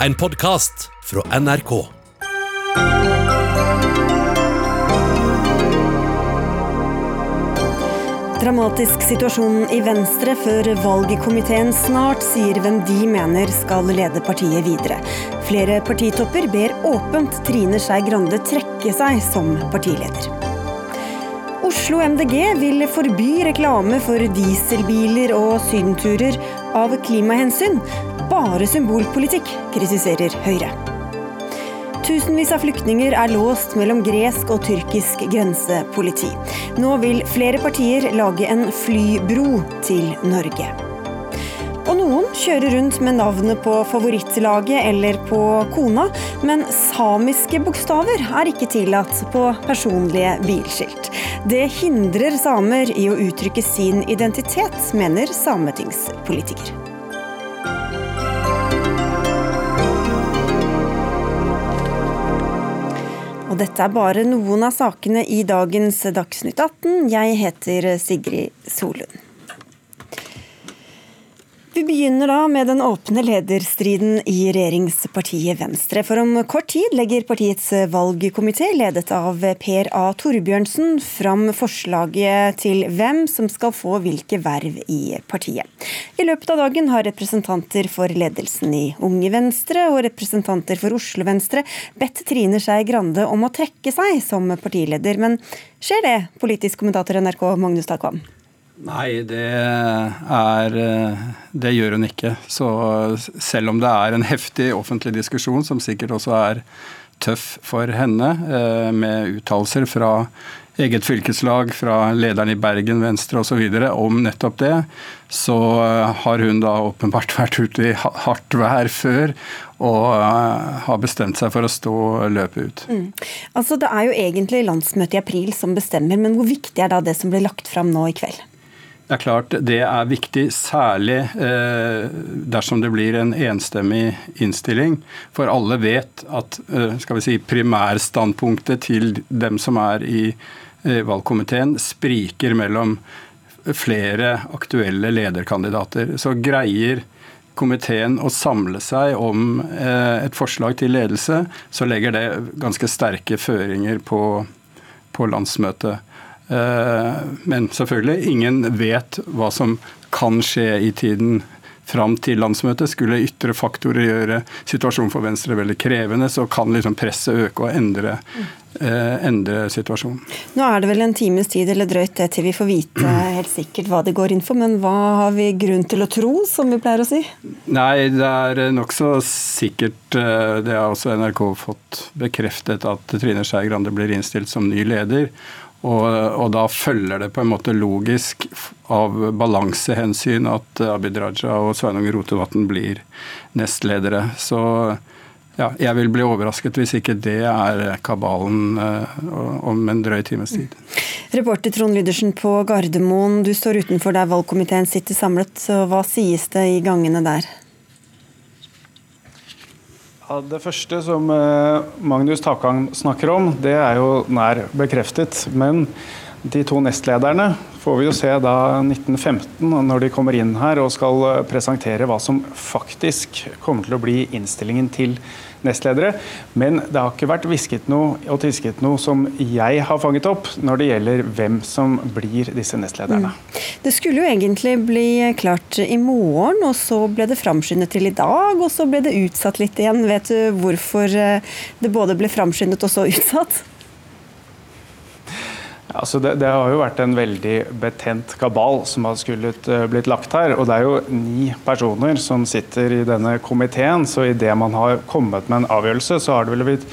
En podkast fra NRK. Dramatisk situasjon i Venstre før valgkomiteen snart sier hvem de mener skal lede partiet videre. Flere partitopper ber åpent Trine Skei Grande trekke seg som partileder. Oslo MDG vil forby reklame for dieselbiler og sydenturer av klimahensyn. Bare symbolpolitikk, kritiserer Høyre. Tusenvis av flyktninger er låst mellom gresk og tyrkisk grensepoliti. Nå vil flere partier lage en flybro til Norge. Og noen kjører rundt med navnet på favorittlaget eller på kona, men samiske bokstaver er ikke tillatt på personlige bilskilt. Det hindrer samer i å uttrykke sin identitet, mener sametingspolitiker. Og dette er bare noen av sakene i dagens Dagsnytt 18. Jeg heter Sigrid Solund. Vi begynner da med den åpne lederstriden i regjeringspartiet Venstre. For om kort tid legger partiets valgkomité, ledet av Per A. Torbjørnsen, fram forslaget til hvem som skal få hvilke verv i partiet. I løpet av dagen har representanter for ledelsen i Unge Venstre og representanter for Oslo Venstre bedt Trine Skei Grande om å trekke seg som partileder. Men skjer det, politisk kommentator NRK Magnus Takvam? Nei, det er Det gjør hun ikke. Så selv om det er en heftig offentlig diskusjon, som sikkert også er tøff for henne, eh, med uttalelser fra eget fylkeslag, fra lederen i Bergen Venstre osv. om nettopp det, så har hun da åpenbart vært ute i hardt vær før og eh, har bestemt seg for å stå løpet ut. Mm. Altså Det er jo egentlig landsmøtet i april som bestemmer, men hvor viktig er da det som blir lagt fram nå i kveld? Det er klart det er viktig, særlig eh, dersom det blir en enstemmig innstilling. For alle vet at eh, skal vi si, primærstandpunktet til dem som er i eh, valgkomiteen, spriker mellom flere aktuelle lederkandidater. Så greier komiteen å samle seg om et forslag til ledelse, så legger det ganske sterke føringer på, på landsmøtet. Eh, men selvfølgelig, ingen vet hva som kan skje i tiden fram til landsmøtet. Skulle ytre faktorer gjøre situasjonen for Venstre veldig krevende, så kan liksom presset øke og endre, eh, endre, situasjonen. Nå er det vel en times tid eller drøyt det til vi får vite helt sikkert hva det går inn for, men hva har vi grunn til å tro, som vi pleier å si? Nei, det er nokså sikkert, eh, det har også NRK fått bekreftet, at Trine Skei Grande blir innstilt som ny leder. Og, og, da følger det på en måte logisk av balansehensyn at Abid Raja og Sveinung Rotevatn blir nestledere. Så ja, jeg vil bli overrasket hvis ikke det er kabalen uh, om en drøy times tid. Reporter Trond Lydersen på Gardermoen, du står utenfor der valgkomiteen sitter samlet. Så hva sies det i gangene der? Ja, det første som eh, Magnus Takang snakker om, det er jo nær bekreftet. Men de to nestlederne får vi jo se da 1915, når de kommer inn her og skal eh, presentere hva som faktisk kommer til å bli innstillingen til nestledere. Men det har ikke vært hvisket noe og tisket noe som jeg har fanget opp når det gjelder hvem som blir disse nestlederne. Mm. Det skulle jo egentlig bli klart i morgen, og så ble det framskyndet til i dag, og så ble det utsatt litt igjen. Vet du hvorfor eh, det både ble framskyndet og så utsatt? Altså det, det, har jo vært en veldig betent kabal som har skullet uh, blitt lagt her. Og det er jo ni personer som sitter i denne komiteen, så idet man har kommet med en avgjørelse, så har det vel blitt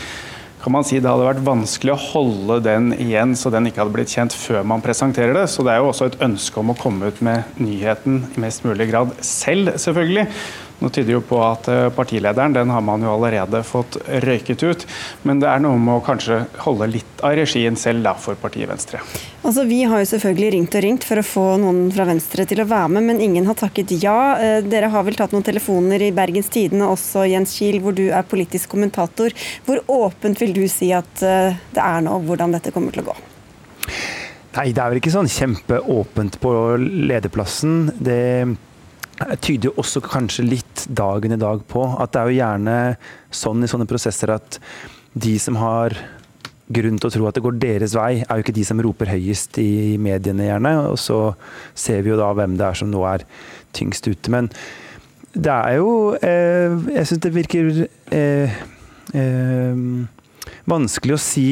kan man si det hadde vært vanskelig å holde den igjen så den ikke hadde blitt kjent før man presenterer det. Så det er jo også et ønske om å komme ut med nyheten i mest mulig grad selv, selvfølgelig. Nå tyder jo på at eh, partilederen den har man jo allerede fått røyket ut. Men det er noe med å kanskje holde litt av regien selv da for partiet Venstre. Altså, Vi har jo selvfølgelig ringt og ringt for å få noen fra Venstre til å være med, men ingen har takket ja. Eh, dere har vel tatt noen telefoner i Bergens Tidende også, Jens Kiel, hvor du er politisk kommentator. Hvor åpent vil du si at eh, det er nå, hvordan dette kommer til å gå? Nei, det er vel ikke sånn kjempeåpent på lederplassen. Det tyder jo også kanskje litt dagen i dag på at det er jo gjerne sånn i sånne prosesser at de som har grunn til å tro at det går deres vei, er jo ikke de som roper høyest i mediene, gjerne. Og så ser vi jo da hvem det er som nå er tyngst ute. Men det er jo eh, Jeg syns det virker eh, eh, vanskelig å si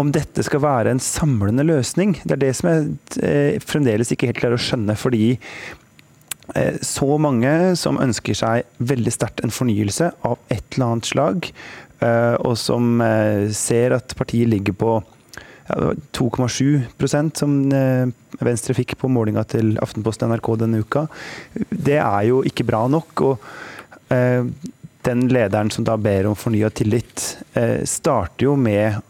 om dette skal være en samlende løsning. Det er det som jeg eh, fremdeles ikke helt klarer å skjønne. fordi Eh, så mange som ønsker seg veldig sterkt en fornyelse av et eller annet slag, eh, og som eh, ser at partiet ligger på 2,7% som Venstre fikk på målinga til Aftenposten NRK denne uka. Det er jo ikke bra nok. og den lederen som da ber om fornya tillit, starter jo med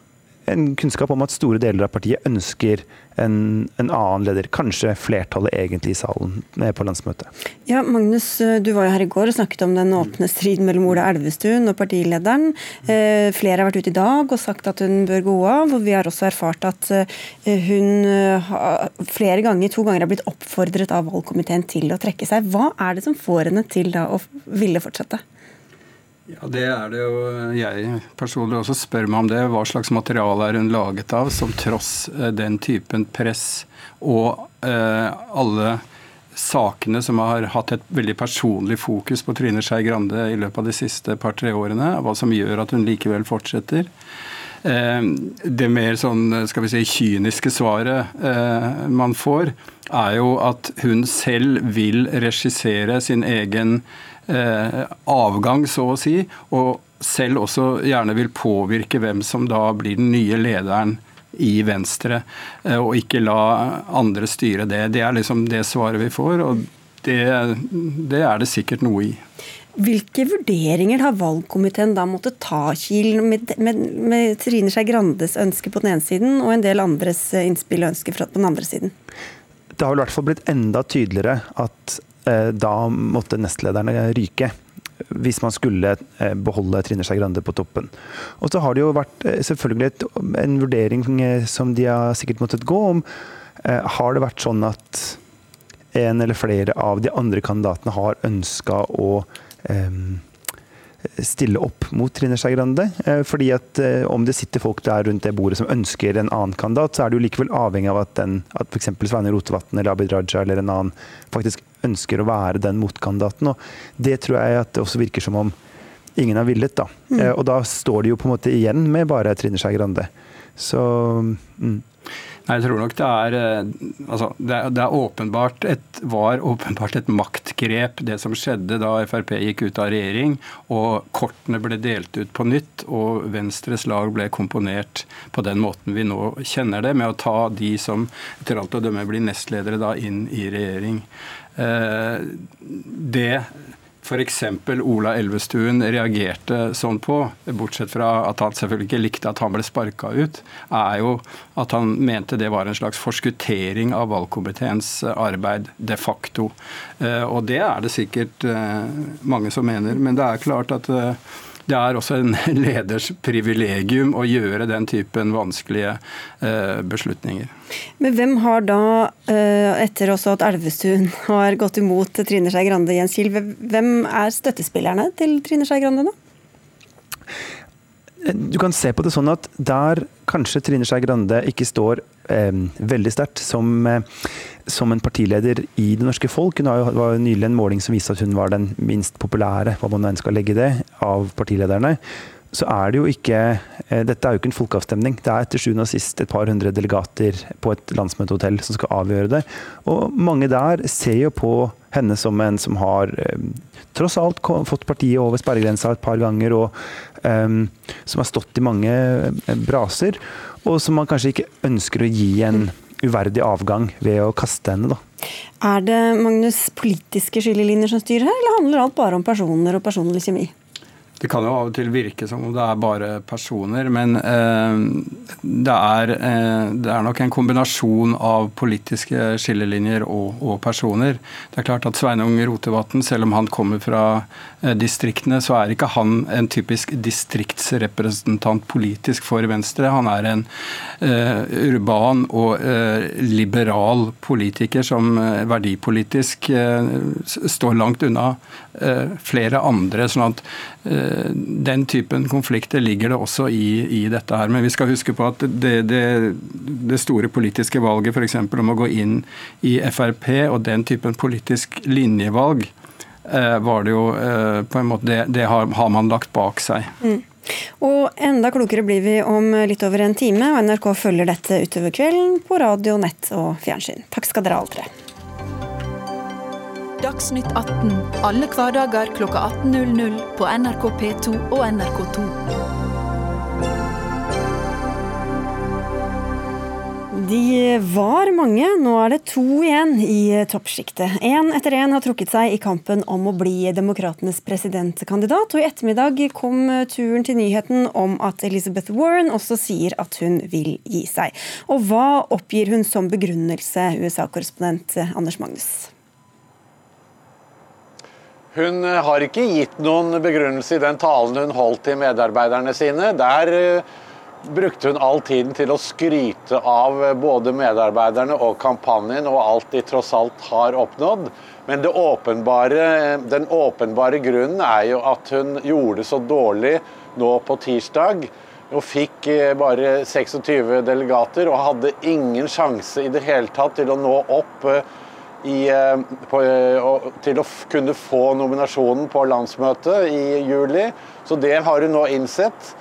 en kunnskap om at store deler av partiet ønsker en, en, annen leder. Kanskje flertallet egentlig i salen på landsmøtet. Ja, Magnus, du var jo her i går og snakket om den åpne striden mellom Ola Elvestuen og partilederen. Eh, flere har vært ute i dag og sagt at hun bør gå av. og Vi har også erfart at eh, hun eh, flere ganger, to ganger har blitt oppfordret av valgkomiteen til å trekke seg. Hva er det som får henne til da å ville fortsette? Ja, Det er det jo jeg personlig også spør meg om det. Hva slags materiale er hun laget av som tross eh, den typen press og eh, alle sakene som har hatt et veldig personlig fokus på Trine Skei Grande i løpet av de siste par-tre årene, hva som gjør at hun likevel fortsetter. Eh, det mer sånn, skal vi si, kyniske svaret eh, man får, er jo at hun selv vil regissere sin egen avgang, så å si, og selv også gjerne vil påvirke hvem som da blir den nye lederen i Venstre, eh, og ikke la andre styre det. Det er liksom det svaret vi får, og det, det er det sikkert noe i. Hvilke vurderinger har valgkomiteen da måttet ta, Kiel, med, med, med, Trine Skei Grandes ønske på den ene siden, og en del andres innspill og ønsker på den andre siden? Det har i hvert fall blitt enda tydeligere at Eh, da måtte nestlederne ryke. Hvis man skulle eh, beholde Trine Skei Grande på toppen. Og så har det jo vært eh, selvfølgelig en vurdering som de har sikkert måttet gå om. Har det vært sånn at en eller flere av de andre kandidatene har ønska å eh, stille opp mot Trine Skei Grande. Eh, fordi at eh, om det sitter folk der rundt det bordet som ønsker en annen kandidat, så er det jo likevel avhengig av at, den, at f.eks. Sveinung Rotevatn eller Abid Raja eller en annen faktisk ønsker å være den motkandidaten. Og det tror jeg at det også virker som om ingen har villet. da. Mm. Eh, og da står de jo på en måte igjen med bare Trine Skei Grande. Så mm. Nei, Jeg tror nok det er eh, altså, det, det er åpenbart et, var åpenbart et maktgrep, det som skjedde da Frp gikk ut av regjering og kortene ble delt ut på nytt og Venstres lag ble komponert på den måten vi nå kjenner det, med å ta de som etter alt å dømme blir nestledere da inn i regjering. Eh, det f.eks. Ola Elvestuen reagerte sånn på, bortsett fra at han selvfølgelig ikke likte at han ble sparka ut, er jo at han mente det var en slags forskuttering av valgkomiteens arbeid de facto. Eh, og det er det sikkert eh, mange som mener, men det er klart at det er også en leders privilegium å gjøre den typen vanskelige eh, beslutninger. Men hvem har da, eh, etter også at Elvestuen har gått imot Trine Skei Grande, Jens Kiel, hvem er støttespillerne til Trine Skei Grande nå? Du kan se på det sånn at der kanskje Trine Skei Grande ikke står eh, veldig sterkt som, eh, som, en partileder i det norske folk. Hun var nylig en måling som viste at hun var den minst populære, hva man enn skal legge det, av partilederne. Så er det jo ikke eh, Dette er jo ikke en folkeavstemning. Det er til sjuende og sist et par hundre delegater på et landsmøtehotell som skal avgjøre det. Og mange der ser jo på henne som en som har eh, tross alt fått partiet over sperregrensa et par ganger, og um, som har stått i mange braser, og som man kanskje ikke ønsker å gi en uverdig avgang ved å kaste henne. da. Er det Magnus, politiske skillelinjer som styrer her, eller handler alt bare om personer og personlig kjemi? Det kan jo av og til virke som om det er bare personer, men eh, det, er, eh, det, er, nok en kombinasjon av politiske skillelinjer og, og personer. Det er klart at Sveinung Rotevatn, selv om han kommer fra eh, distriktene, så er ikke han en typisk distriktsrepresentant politisk for Venstre. Han er en eh, urban og eh, liberal politiker som eh, verdipolitisk står langt unna flere andre. sånn at den typen konflikter ligger det også i, i, dette her. Men vi skal huske på at det, det, det store politiske valget f.eks. om å gå inn i Frp og den typen politisk linjevalg, eh, var det jo eh, på en måte Det, det har, har, man lagt bak seg. Mm. Og enda klokere blir vi om litt over en time, og NRK følger dette utover kvelden på radio, nett og fjernsyn. Takk skal dere ha, alle tre. Dagsnytt 18 alle hverdager kl 18.00 på NRK P2 og NRK2. De var mange, nå er det to igjen i toppsjiktet. Én etter én har trukket seg i kampen om å bli Demokratenes presidentkandidat, og i ettermiddag kom turen til nyheten om at Elizabeth Warren også sier at hun vil gi seg. Og hva oppgir hun som begrunnelse, USA-korrespondent Anders Magnus? Hun eh, har ikke gitt noen begrunnelse i den talen hun holdt til medarbeiderne sine. Der eh, brukte hun all tiden til å skryte av eh, både medarbeiderne og kampanjen og alt de tross alt har oppnådd. Men åpenbare, den åpenbare grunnen er jo at hun gjorde det så dårlig nå på tirsdag. Og fikk bare 26 delegater og hadde ingen sjanse i det hele tatt til å nå opp i, eh, på, eh, til å kunne få nominasjonen på landsmøtet i juli. Så det har hun nå innsett.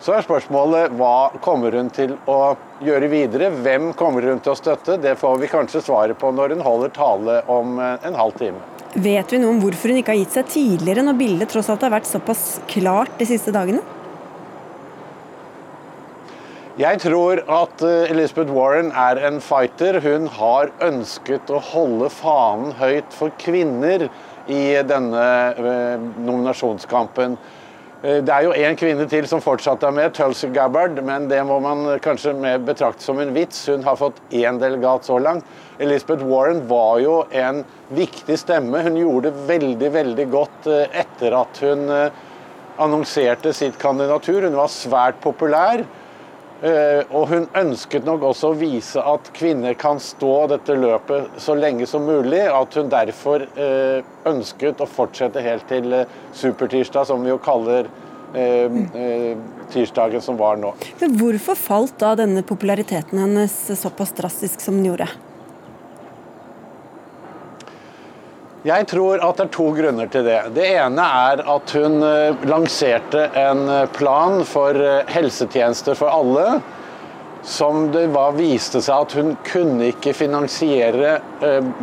Så er spørsmålet hva kommer hun til å gjøre videre? Hvem kommer hun til å støtte? Det får vi kanskje svaret på når hun holder tale om eh, en halv time. Vet vi noe om hvorfor hun ikke har gitt seg tidligere, når bildet tross alt har vært såpass klart de siste dagene? Jeg tror at eh, Elizabeth Warren er en fighter. Hun har ønsket å holde fanen høyt for kvinner i denne eh, nominasjonskampen. Eh, det er jo én kvinne til som fortsatt er med, Tulsi Gabbard, men det må man kanskje betrakte som en vits. Hun har fått én delegat så langt. Elizabeth Warren var jo en viktig stemme. Hun gjorde det veldig, veldig godt etter at hun annonserte sitt kandidatur. Hun var svært populær. Eh, og hun ønsket nok også å vise at kvinner kan stå dette løpet så lenge som mulig. At hun derfor eh, ønsket å fortsette helt til eh, supertirsdag, som vi jo kaller tirsdagen som var nå. Men Hvorfor falt da denne populariteten hennes såpass drastisk som den gjorde? Jeg tror at det er to grunner til det. Det ene er at hun eh, lanserte en eh, plan for eh, helsetjenester for alle. Som det var, viste seg at hun kunne ikke finansiere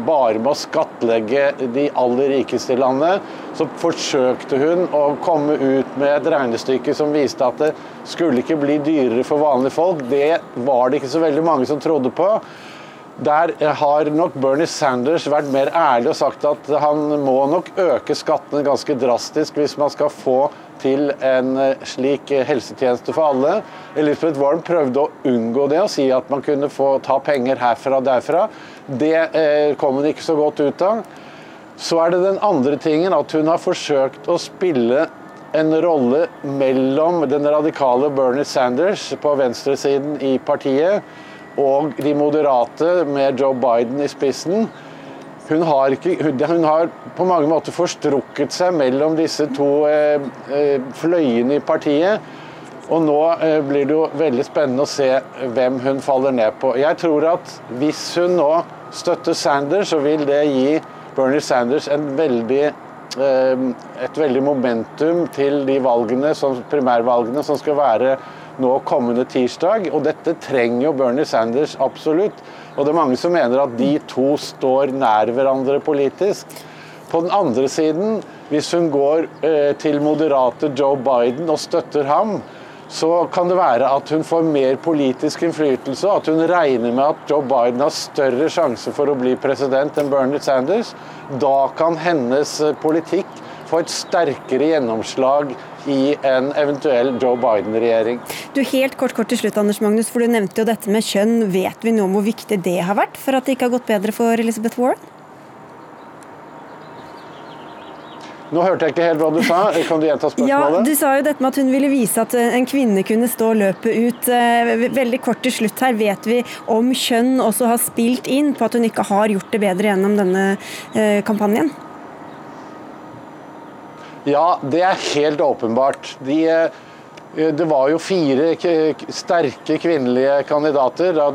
bare med å skattlegge de aller rikeste i landet. Så forsøkte hun å komme ut med et regnestykke som viste at det skulle ikke bli dyrere for vanlige folk. Det var det ikke så veldig mange som trodde på. Der har nok Bernie Sanders vært mer ærlig og sagt at han må nok øke skattene ganske drastisk hvis man skal få til en eh, slik helsetjeneste for alle. Elizabeth Warren prøvde å unngå det og si at man kunne få ta penger herfra og derfra. Det eh, kom hun ikke så godt ut av. Så er det den andre tingen at hun har forsøkt å spille en rolle mellom den radikale Bernie Sanders på venstresiden i partiet og de moderate med Joe Biden i spissen. Hun har, ikke, hun har på mange måter forstrukket seg mellom disse to eh, eh, fløyene i partiet. Og nå eh, blir det jo veldig spennende å se hvem hun faller ned på. Jeg tror at hvis hun nå støtter Sanders, så vil det gi Bernie Sanders veldig, et veldig momentum til de valgene, primærvalgene som skal være nå kommende tirsdag. Og dette trenger jo Bernie Sanders absolutt. Og det er mange som mener at de to står nær hverandre politisk. På den andre siden, hvis hun går eh, til moderate Joe Biden og støtter ham, så kan det være at hun får mer politisk innflytelse, at hun regner med at Joe Biden har større sjanse for å bli president enn Bernie Sanders. Da kan hennes eh, politikk få et sterkere gjennomslag i en eventuell Joe Biden-regjering. Du Helt kort kort til slutt, Anders Magnus, for du nevnte jo dette med kjønn. Vet vi nå hvor viktig det har vært for at det ikke har gått bedre for Elizabeth Warren? Nå hørte jeg ikke helt hva du sa. Kan du gjenta spørsmålet? Ja, Du sa jo dette med at hun ville vise at eh, en kvinne kunne stå løpet ut. Eh, veldig kort til slutt her. Vet vi om kjønn også har spilt inn på at hun ikke har gjort det bedre gjennom denne eh, kampanjen? Ja, det er helt åpenbart. De, det var jo fire sterke kvinnelige kandidater, da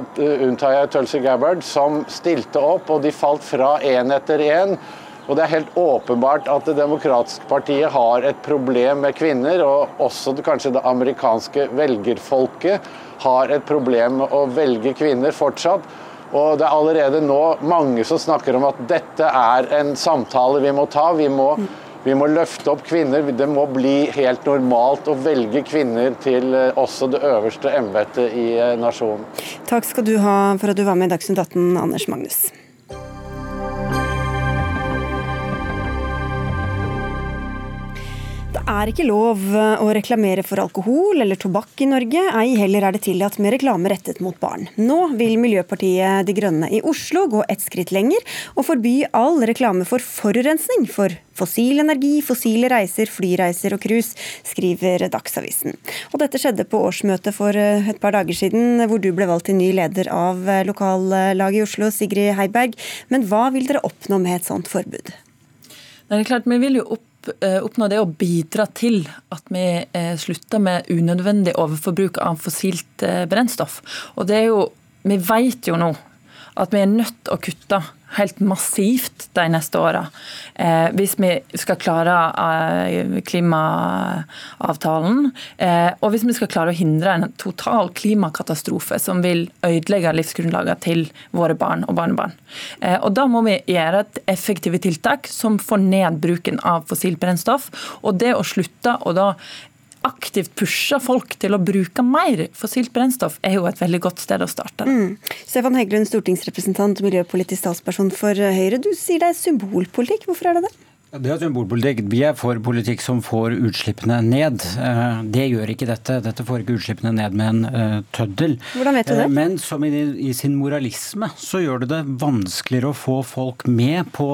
unntar jeg Tulsi Gabbard, som stilte opp, og de falt fra én etter én. Og Det er helt åpenbart at Det demokratiske partiet har et problem med kvinner, og også kanskje det amerikanske velgerfolket har et problem med å velge kvinner fortsatt. Og Det er allerede nå mange som snakker om at dette er en samtale vi må ta. Vi må, vi må løfte opp kvinner. Det må bli helt normalt å velge kvinner til eh, også det øverste embetet i eh, nasjonen. Takk skal du ha for at du var med i Dagsnytt 18, Anders Magnus. Det er ikke lov eh, å reklamere for alkohol eller tobakk i Norge, ei heller er det tillatt med reklame rettet mot barn. Nå vil Miljøpartiet De Grønne i Oslo gå et skritt lenger og forby all reklame for forurensning for fossil energi, fossile reiser, flyreiser og cruise, skriver Dagsavisen. Og dette skjedde på årsmøtet for eh, et par dager siden, hvor du ble valgt til ny leder av eh, lokallaget i Oslo, Sigrid Heiberg. Men hva vil dere oppnå med et sånt forbud? Det er klart, Vi vil jo opp oppnå det å bidra til at vi eh, slutter med unødvendig overforbruk av fossilt eh, brennstoff. Og det er jo, Vi vet jo nå at vi er nødt til å kutte helt massivt de neste åra. Eh, hvis vi skal klare eh, klimaavtalen, eh, og hvis vi skal klare å hindre en total klimakatastrofe som vil ødelegge livsgrunnlaget til våre barn og barnebarn. Eh, og Da må vi gjøre et effektive tiltak som får ned bruken av fossilt brennstoff. Og det å slutte å da aktivt pusher folk til å bruke mer fossilt brennstoff, er jo et veldig godt sted å starte. Mm. Stefan Heggelund, stortingsrepresentant miljøpolitisk talsperson for Høyre. Du sier det er symbolpolitikk. Hvorfor er det det? Det er symbolpolitikk. Vi er for politikk som får utslippene ned. Eh, det gjør ikke dette. Dette får ikke utslippene ned med en uh, tøddel. Hvordan vet du det? Eh, men som i, i, sin moralisme så gjør det det vanskeligere å få folk med på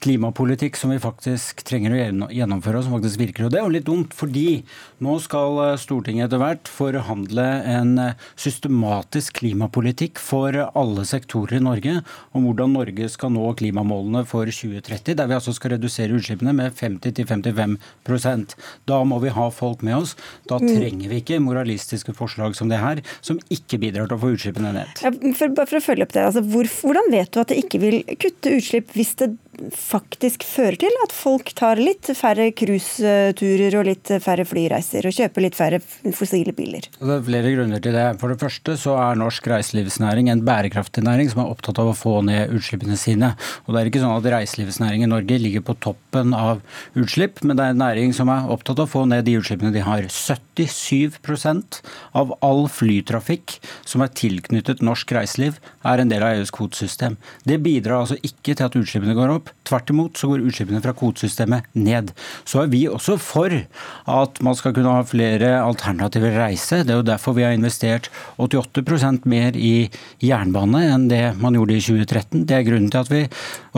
klimapolitikk som vi faktisk trenger å gjennomføre, og som faktisk virker. Og Det er jo litt dumt, fordi nå skal eh, Stortinget etter hvert forhandle en eh, systematisk klimapolitikk for alle sektorer i Norge, om hvordan Norge skal nå klimamålene for 2030, der vi altså skal redusere utslippene med 50-55% Da må vi ha folk med oss. Da mm. trenger vi ikke moralistiske forslag som det her, som ikke bidrar til å få utslippene ned. Ja, for, for, å følge opp det, altså, hvor, Hvordan vet du at det ikke vil kutte utslipp hvis det faktisk fører til at folk tar litt færre cruiseturer og litt færre flyreiser, og kjøper litt færre fossile biler? Det er flere grunner til det. For det første så er norsk reiselivsnæring en bærekraftig næring som er opptatt av å få ned utslippene sine. Og det er ikke sånn at reiselivsnæringen i Norge ligger på toppen av utslipp, men det er en næring som er opptatt av å få ned de utslippene de har. 77% av all flytrafikk som er tilknyttet norsk reiseliv, er en del av EUs kvotesystem. Det bidrar altså ikke til at utslippene går opp. Tvert imot så går utslippene fra kvotesystemet ned. Så er vi også for at man skal kunne ha flere alternativer reise. Det er jo derfor vi har investert 88% mer i jernbane enn det man gjorde i 2013. Det er grunnen til at vi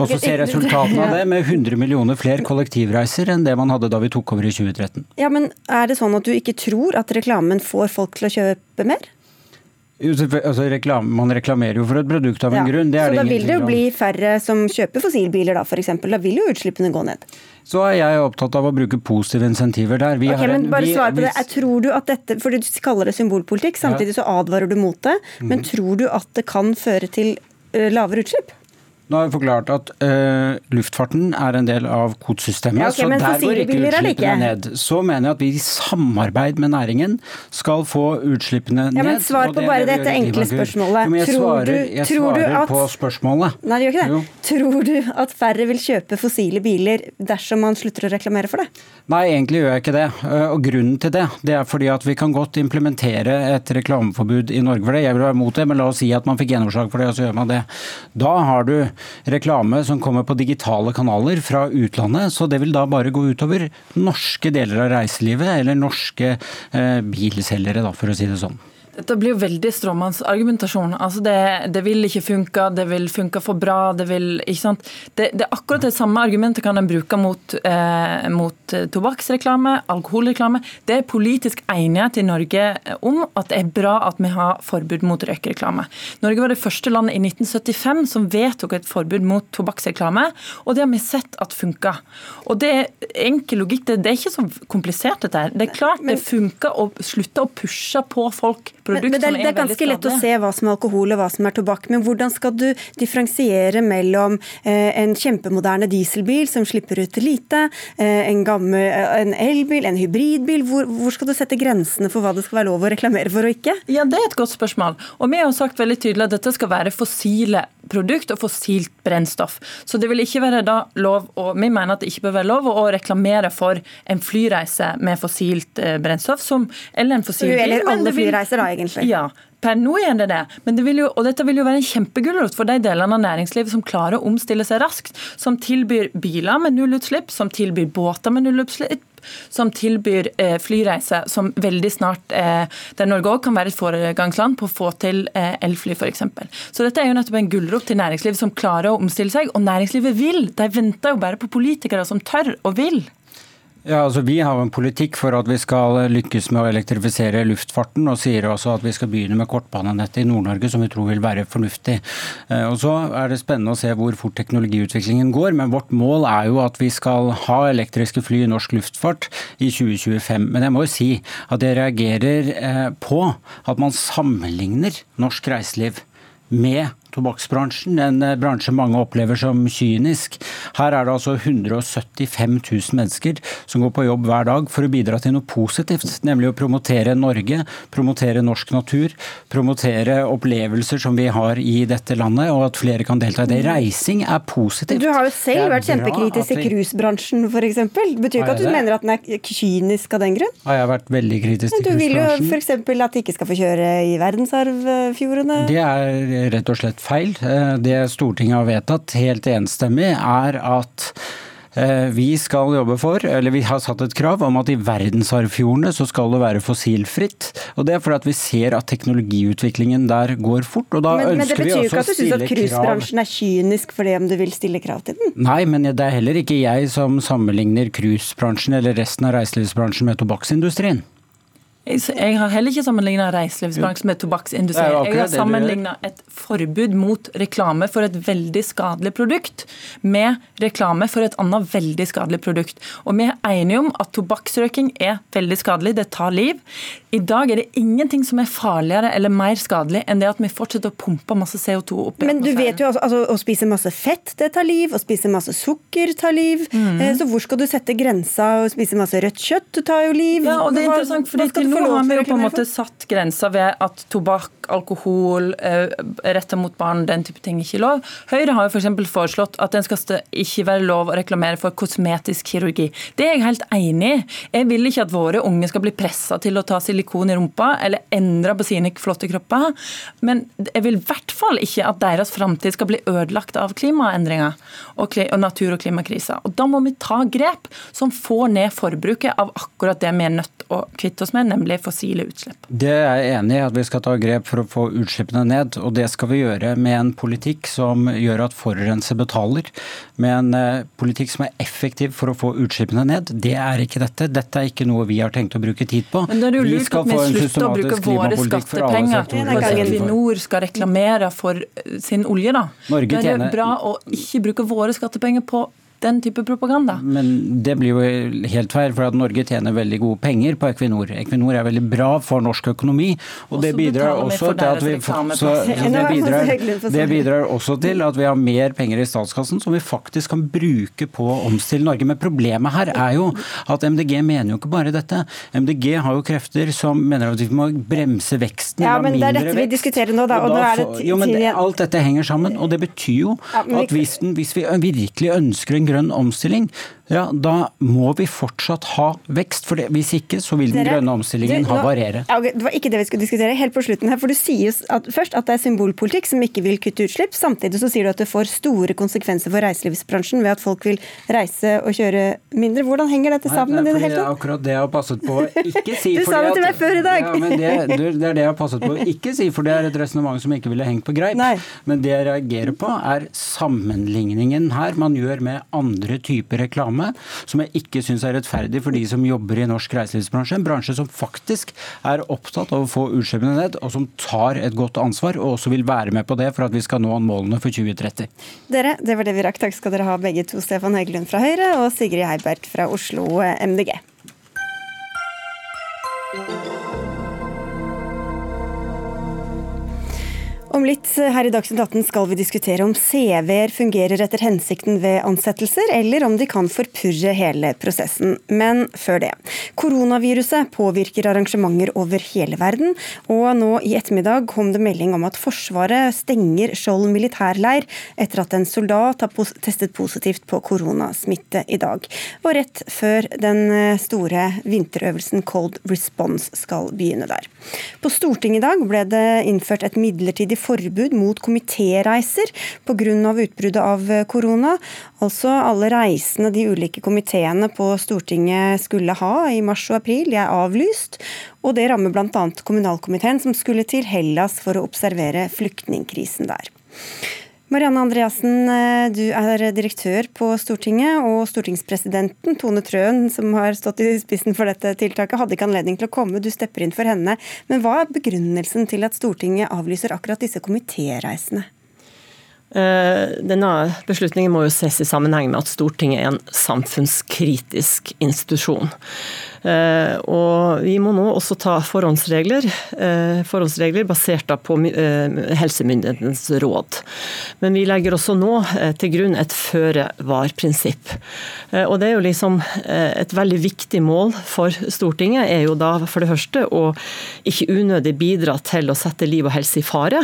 også ser resultatene av det, med 100 millioner flere kollektivreiser enn det man hadde da vi tok over i 2013. Ja, men Er det sånn at du ikke tror at reklamen får folk til å kjøpe mer? Altså, reklam, man reklamerer jo for et produkt av en ja, grunn. så da vil det jo bli færre som kjøper fossilbiler da, f.eks. Da vil jo utslippene gå ned. Så er jeg opptatt av å bruke positive insentiver der. Vi okay, men bare svar på det. Jeg tror du at dette, for Du kaller det symbolpolitikk, samtidig så advarer du mot det. Men mm. tror du at det kan føre til lavere utslipp? Nå har vi forklart at uh, luftfarten er en del av kvotesystemet, ja, okay, så der går ikke utslippene ned. Så mener jeg at vi i samarbeid med næringen skal få utslippene ned. Ja, men Svar på bare dette enkle spørsmålet. Jo, jeg tror svarer, jeg tror svarer at, på spørsmålet. Nei, det gjør ikke det. Jo. Tror du at færre vil kjøpe fossile biler dersom man slutter å reklamere for det? Nei, egentlig gjør jeg ikke det. Eh, og grunnen til det, det er fordi at vi kan godt implementere et reklameforbud i Norge for det. Jeg vil være mot det, men la oss si at man fikk gjennomslag for det, og så gjør man det. Da har du reklame som kommer på digitale kanaler fra utlandet, så det vil da bare gå utover norske deler av reiselivet eller norske eh, bilselgere, for å si det sånn. Dette blir jo veldig stråmannsargumentasjon. Altså det, det, vil ikke funke, det vil funke for bra. Det, vil, ikke sant? Det, det er akkurat det samme argumentet kan en bruke mot, eh, mot tobakksreklame, alkoholreklame. Det er politisk enighet i Norge om at det er bra at vi har forbud mot røykereklame. Norge var det første landet i 1975 som vedtok et forbud mot tobakksreklame, og det har vi sett at funka. Og det er enkel logikk, det, det er ikke så komplisert dette her. Det er klart det funker å slutte å pushe på folk produkt men, men det, er, det er ganske lett å se hva som er alkohol og hva som er tobakk. Men hvordan skal du differensiere mellom eh, en kjempemoderne dieselbil som slipper ut lite, eh, en, gammel, eh, en elbil, en hybridbil? Hvor, hvor, skal du sette grensene for hva det skal være lov å reklamere for og ikke? Ja, Det er et godt spørsmål. Og Vi har sagt veldig tydelig at dette skal være fossile produkt og fossilt brennstoff. Så det vil ikke være da lov, og vi mener at det ikke bør være lov å reklamere for en flyreise med fossilt eh, brennstoff, som, eller en fossil bil. Eller alle flyreiser, da, egentlig. Ja, Per nå er det det, det jo, og dette vil jo være en kjempegulrot for de delene av næringslivet som klarer å omstille seg raskt. Som tilbyr biler med nullutslipp, som tilbyr båter med nullutslipp, som tilbyr eh, flyreiser som veldig snart eh, Der Norge òg kan være et foregangsland på å få til eh, elfly, f.eks. Så dette er jo nettopp en gulrot til næringslivet som klarer å omstille seg. Og næringslivet vil. De venter jo bare på politikere som tør og vil. Ja, altså Vi har en politikk for at vi skal lykkes med å elektrifisere luftfarten, og sier også at vi skal begynne med kortbanenettet i Nord-Norge, som vi tror vil være fornuftig. Eh, og Så er det spennende å se hvor fort teknologiutviklingen går, men vårt mål er jo at vi skal ha elektriske fly i norsk luftfart i 2025. Men jeg må jo si at jeg reagerer eh, på at man sammenligner norsk reiseliv med tobakksbransjen, en eh, bransje mange opplever som kynisk. Her er det altså 175 000 mennesker som går på jobb hver dag for å bidra til noe positivt, nemlig å promotere Norge, promotere norsk natur, promotere opplevelser som vi har i dette landet, og at flere kan delta i det. Reising er positivt. Du har jo selv vært kjempekritisk til cruisebransjen, f.eks. Betyr ikke at du det? mener at den er kynisk av den grunn? Har jeg vært veldig kritisk til cruisebransjen? Du vil jo f.eks. at de ikke skal få kjøre i verdensarvfjordene? Det er rett og slett feil. Eh, det Stortinget har vedtatt helt enstemmig, er at eh, vi skal jobbe for, eller vi har satt et krav om at i verdensarvfjordene så skal det være fossilfritt. Og Det er fordi at vi ser at teknologiutviklingen der går fort. og da men, ønsker vi også å stille krav. Men Det betyr jo ikke at du syns at cruisebransjen er kynisk fordi om du vil stille krav til den? Nei, men det er heller ikke jeg som sammenligner cruisebransjen eller resten av reiselivsbransjen med tobakksindustrien. Jeg har heller ikke sammenligna reiselivsbransjen med tobakksindustrien. Jeg har sammenligna et forbud mot reklame for et veldig skadelig produkt med reklame for et annet veldig skadelig produkt. Og Vi er enige om at tobakksrøyking er veldig skadelig, det tar liv. I dag er det ingenting som er farligere eller mer skadelig enn det at vi fortsetter å pumpe masse CO2 opp i Men du vet jo altså, Å spise masse fett, det tar liv. Å spise masse sukker tar liv. Mm. Så hvor skal du sette grensa? Å spise masse rødt kjøtt det tar jo liv. Ja, og det er interessant, fordi til nå har vi jo på en måte satt grensa ved at tobakk, alkohol, eh, retta mot barn, den type ting ikke er lov. Høyre har jo f.eks. For foreslått at den skal ikke være lov å reklamere for kosmetisk kirurgi. Det er jeg helt enig i. Jeg vil ikke at våre unge skal bli pressa til å ta silikon i rumpa eller endre på sine flotte kropper. Men jeg vil i hvert fall ikke at deres framtid skal bli ødelagt av klimaendringer og, natur- og klimakriser. Og Da må vi ta grep som får ned forbruket av akkurat det vi er nødt å kvitte oss med, nemlig fossile utslipp. Det er jeg enig i, at vi skal ta grep for å få utslippene ned. Og det skal vi gjøre med en politikk som gjør at forurenser betaler. Med en eh, politikk som er effektiv for å få utslippene ned. Det er ikke dette. Dette er ikke noe vi har tenkt å bruke tid på. Men da er det jo lurt at vi slutter å bruke våre skattepenger at Equinor skal reklamere for eh, sin olje, da. Norge det er bra å ikke bruke våre skattepenger på den type propaganda. Men det blir jo helt feil, for at Norge tjener veldig gode penger på Equinor. Equinor er veldig bra for norsk økonomi, og det bidrar også til at vi så, det, bidrar, det bidrar også til at vi har mer penger i statskassen som vi faktisk kan bruke på å omstille Norge. Men problemet her er jo at MDG mener jo ikke bare dette. MDG har jo krefter som mener at vi må bremse veksten. Ja, men det er dette vi diskuterer nå, da. Og, og da, nå er det jo, men det, alt dette henger sammen, og det betyr jo at hvis, hvis vi virkelig ønsker en grønn omstilling, Ja, Da må vi fortsatt ha vekst. for det. Hvis ikke så vil den Dere- grønne omstillingen Du, nå- havarere. Ja, ok, det var ikke det vi skulle diskutere. Helt på slutten her, for Du sier jo at, først at det er symbolpolitikk som ikke vil kutte utslipp. Samtidig så sier du at det får store konsekvenser for reiselivsbransjen ved at folk vil reise og kjøre mindre. Hvordan henger dette sammen? Nei, i det det er akkurat det jeg har passet på å ikke si. Du sa det til meg før i dag. Ja, men det, det det er det jeg har passet på å ikke si, for det er et resonnement som ikke ville hengt på greip. Nei. Men det jeg reagerer på, er sammenligningen her man gjør med andre typer reklame, som jeg ikke syns er rettferdig for de som jobber i norsk reiselivsbransje. En bransje som faktisk er opptatt av å få utslippene ned, og som tar et godt ansvar, og også vil være med på det for at vi skal nå målene for 2030. Dere, det var det vi rakk. Takk skal dere ha begge to. Stefan Heggelund fra Høyre og Sigrid Heiberg fra Oslo eh, MDG. Om litt her i Dagsnytt 18 skal vi diskutere om CV-er fungerer etter hensikten ved ansettelser, eller om de kan forpurre hele prosessen. Men før det. Koronaviruset påvirker arrangementer over hele verden, og nå i ettermiddag kom det melding om at Forsvaret stenger Skjold militærleir etter at en soldat har testet positivt på koronasmitte i dag. Og rett før den eh, store vinterøvelsen Cold Response skal begynne der. På Stortinget i dag ble det innført et midlertidig forbud mot komitéreiser pga. utbruddet av korona. Altså alle reisene de ulike komiteene på Stortinget skulle ha i mars og april, de er avlyst. Og det rammer bl.a. kommunalkomiteen, som skulle til Hellas for å observere flyktningkrisen der. Marianne Andreassen, eh, du er direktør på Stortinget, og stortingspresidenten Tone Trøen, som har stått i spissen for dette tiltaket, hadde ikke anledning til å komme. Du stepper inn for henne. Men hva er begrunnelsen til at Stortinget avlyser akkurat disse komitéreisene? Eh, Denne beslutningen må jo ses i sammenheng med at Stortinget er en samfunnskritisk institusjon. Eh, Og vi må nå også ta forhåndsregler, eh, forhåndsregler basert på helsemyndighetens råd. Men vi legger også nå til grunn et føre-var-prinsipp. Og det er jo liksom et veldig viktig mål for Stortinget, er jo da for det første å ikke unødig bidra til å sette liv og helse i fare.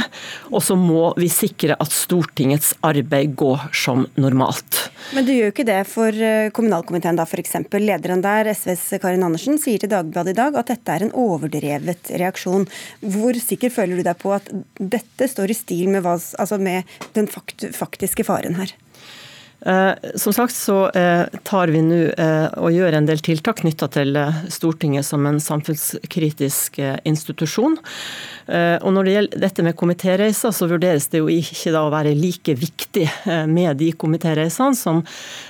Og så må vi sikre at Stortingets arbeid gå som normalt. Men du gjør jo ikke det for eh, kommunalkomiteen, da f.eks. Lederen der, SVs Karin Andersen, sier til Dagbladet i dag at dette er en overdrevet reaksjon. Hvor sikker føler du deg på at dette står i stil med, hva, altså med den faktiske faren her? Eh, Som sagt så eh, tar vi nå eh, og gjør en del tiltak knytta til Stortinget som en samfunnskritisk institusjon. Og Når det gjelder dette med komitéreiser, så vurderes det jo ikke da å være like viktig med de komitéreisene som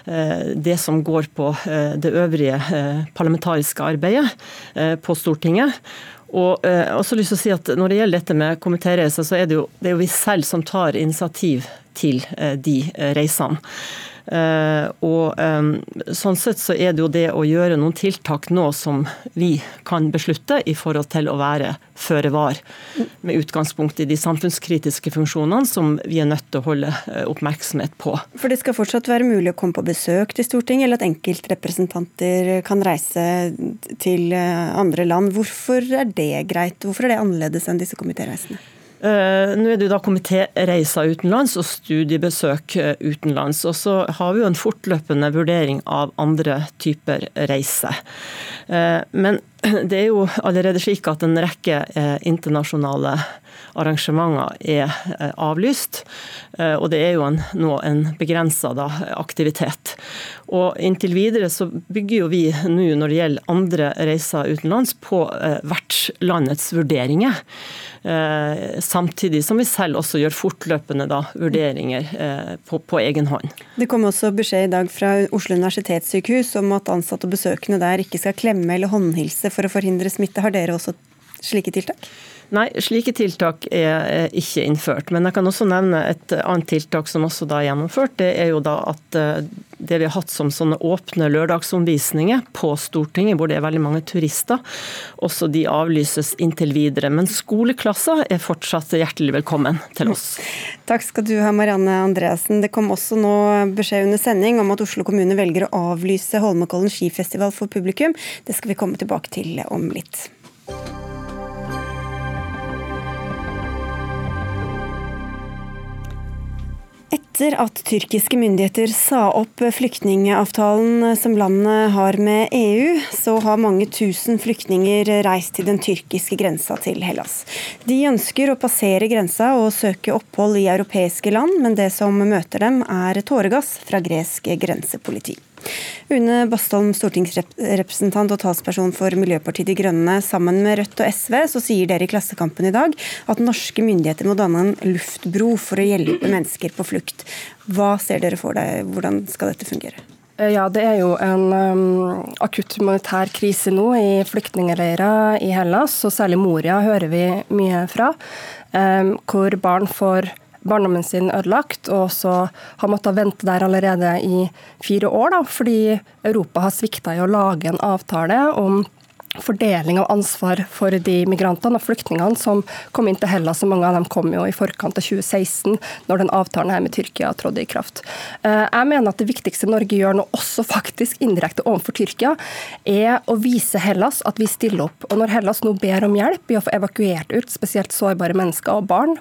det som går på det øvrige parlamentariske arbeidet på Stortinget. Og har også lyst til å si at Når det gjelder dette med komitéreiser, så er det, jo, det er jo vi selv som tar initiativ til eh, de eh, reisene. Eh, og Sånn sett så er det jo det å gjøre noen tiltak nå som vi kan beslutte i forhold til å være føre var, med utgangspunkt i de samfunnskritiske funksjonene som vi er nødt til å holde eh, oppmerksomhet på. For det skal fortsatt være mulig å komme på besøk til Stortinget, eller at enkeltrepresentanter kan reise til eh, andre land. Hvorfor er det greit? Hvorfor er det annerledes enn disse komitéreisene? Eh, Nå er det jo da komitéreiser utenlands og studiebesøk eh, utenlands. Og så har vi jo en fortløpende vurdering av andre typer reiser. Eh, Men det er jo allerede slik at en rekke internasjonale arrangementer er eh, avlyst. Eh, Og det er jo en, nå en begrensa aktivitet. Og inntil videre så bygger jo vi nå når det gjelder andre reiser utenlands på eh, vertslandets vurderinger. Samtidig som vi selv også gjør fortløpende da, vurderinger på, på egen hånd. Det kom også beskjed i dag fra Oslo universitetssykehus om at ansatte og besøkende der ikke skal klemme eller håndhilse for å forhindre smitte. Har dere også slike tiltak? Nei, slike tiltak er ikke innført. Men jeg kan også nevne et annet tiltak som også da er gjennomført. Det er jo da at eh, det vi har hatt som sånne åpne lørdagsomvisninger på Stortinget, hvor det er veldig mange turister, også de avlyses inntil videre. Men skoleklasser er fortsatt hjertelig velkommen til oss. Takk skal du ha, Marianne Andreassen. Det kom også nå beskjed under sending om at Oslo kommune velger å avlyse Holmenkollen skifestival for publikum. Det skal vi komme tilbake til om litt. Etter at tyrkiske myndigheter sa opp flyktningavtalen som landet har med EU, så har mange tusen flyktninger reist til den tyrkiske grensa til Hellas. De ønsker å passere grensa og søke opphold i europeiske land, men det som møter dem er tåregass fra gresk grensepoliti. Une Bastholm, stortingsrepresentant og talsperson for Miljøpartiet De Grønne. Sammen med Rødt og SV så sier dere i Klassekampen i dag at norske myndigheter må danne en luftbro for å hjelpe mennesker på flukt. Hva ser dere for deg, hvordan skal dette fungere? Eh, ja, Det er jo en um, akutt humanitær krise nå i flyktningleirer i Hellas, og særlig Moria hører vi mye fra. Um, hvor barn får barndommen sin ødelagt, og så har måttet vente der allerede i fire år, da, fordi Europa har svikta i å lage en avtale om fordeling av ansvar for de migrantene og flyktningene som kom inn til Hellas. Mange av dem kom jo i forkant av 2016, når den avtalen her med Tyrkia trådte i kraft. Eh, jeg mener at det viktigste Norge gjør nå, også faktisk indirekte overfor Tyrkia, er å vise Hellas at vi stiller opp. Og Når Hellas nå ber om hjelp i å få evakuert ut spesielt sårbare mennesker og barn,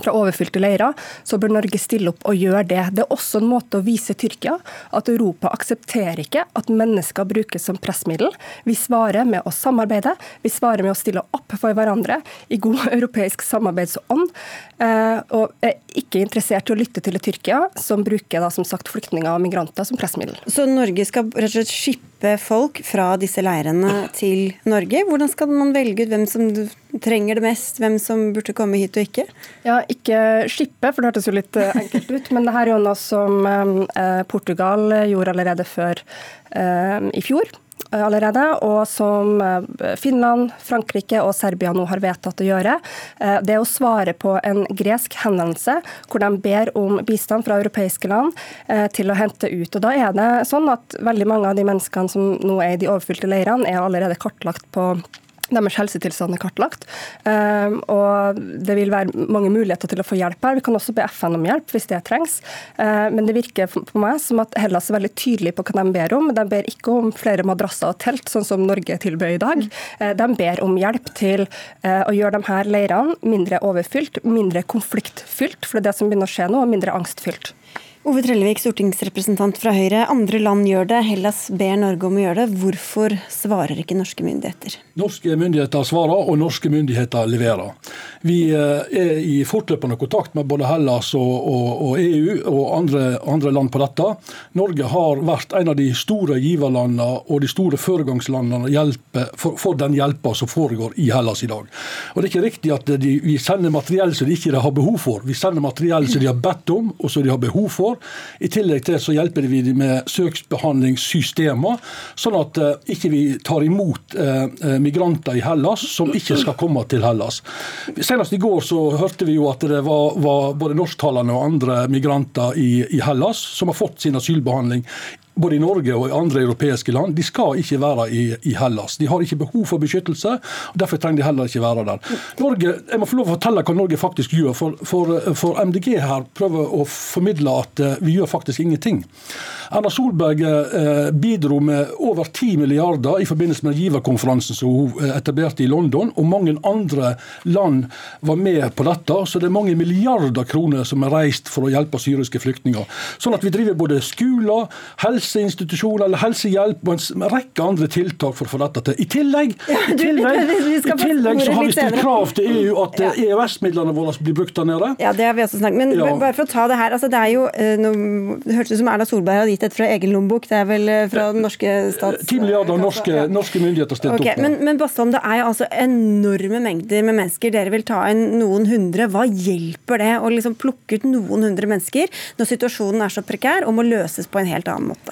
fra overfylte leirer, så bør Norge stille opp og gjøre det. Det er også en måte å vise Tyrkia at Europa aksepterer ikke at mennesker brukes som pressmiddel. Vi svarer med å samarbeide, vi svarer med å stille opp for hverandre i god europeisk samarbeidsånd, eh, og er ikke interessert i å lytte til Tyrkia, som bruker da, som sagt, flyktninger og migranter som pressmiddel. Så Norge skal rett og slett skippe folk fra disse leirene til Norge? Hvordan skal man velge ut hvem som trenger det mest, hvem som burde komme hit og ikke? Ja, Ikke slippe, for det hørtes jo litt eh, enkelt ut. Men det her er jo noe som eh, Portugal gjorde allerede før eh, i fjor allerede, og som Finland, Frankrike og Serbia nå har vedtatt å gjøre. Det er å svare på en gresk henvendelse hvor de ber om bistand fra europeiske land til å hente ut. Og da er det sånn at Veldig mange av de menneskene som nå er i de overfylte leirene, er allerede kartlagt på deres helsetilstand er kartlagt. Og det vil være mange muligheter til å få hjelp her. Vi kan også be FN om hjelp hvis det trengs. Ehm, men det virker på meg som at Hellas er veldig tydelig på hva de ber om. De ber ikke om flere madrasser og telt, sånn som Norge tilbød i dag. Ehm, de ber om hjelp til eh, å gjøre de her leirene mindre overfylt, mindre konfliktfylt, for det er det som begynner å skje nå, og mindre angstfylt. Ove Trellevik, stortingsrepresentant fra Høyre. Andre land gjør det, Hellas ber Norge om å gjøre det. Hvorfor svarer ikke norske myndigheter? Norske myndigheter svarer, og norske myndigheter leverer. Vi eh, er i fortløpende kontakt med både Hellas og, og, og EU og andre, andre, land på dette. Norge har vært en av de store giverlandene og de store foregangslandene for, for, den hjelpa som foregår i Hellas i dag. Og Det er ikke riktig at de, vi sender materiell som de ikke har behov for. Vi sender materiell som de har bedt om og som de har behov for år. I tillegg til så hjelper vi dem med søksbehandlingssystemer, sånn at uh, ikke vi tar imot uh, migranter i Hellas som ikke skal komme til Hellas. Senest i går så hørte vi jo at det var, var både norsktalende og andre migranter i, i Hellas som har fått sin asylbehandling både i Norge og i andre europeiske land, de skal ikke være i, i, Hellas. De har ikke behov for beskyttelse, og derfor trenger de heller ikke være der. Norge, jeg må få lov å fortelle hva Norge faktisk gjør, for, for, for MDG her prøver å formidle at uh, vi gjør faktisk ingenting. Erna Solberg uh, bidro med over 10 milliarder i forbindelse med giverkonferansen som hun eh, etablerte i London, og mange andre land var med på dette. Så det er mange milliarder kroner som er reist for å hjelpe syriske flyktninger. Sånn at vi driver både skoler, helse helseinstitusjoner eller helsehjelp og en rekke andre tiltak for å få dette til. I tillegg, i tillegg, i tillegg så har vi stilt krav til EU at. EØS-midlene våre blir brukt der nede. Ja, det har vi også snakket Men bare for å ta det her. altså Det er jo, eh, det hørtes ut som Erna Solberg hadde gitt et fra egen lommebok. Det er vel eh, fra den norske stats... 10 milliarder norske, ja. norske myndigheter stilt okay, opp med. Men, men Bastholm, det er jo altså enorme mengder med mennesker. Dere vil ta inn noen hundre. Hva hjelper det å liksom plukke ut noen hundre mennesker når situasjonen er så prekær og må løses på en helt annen måte?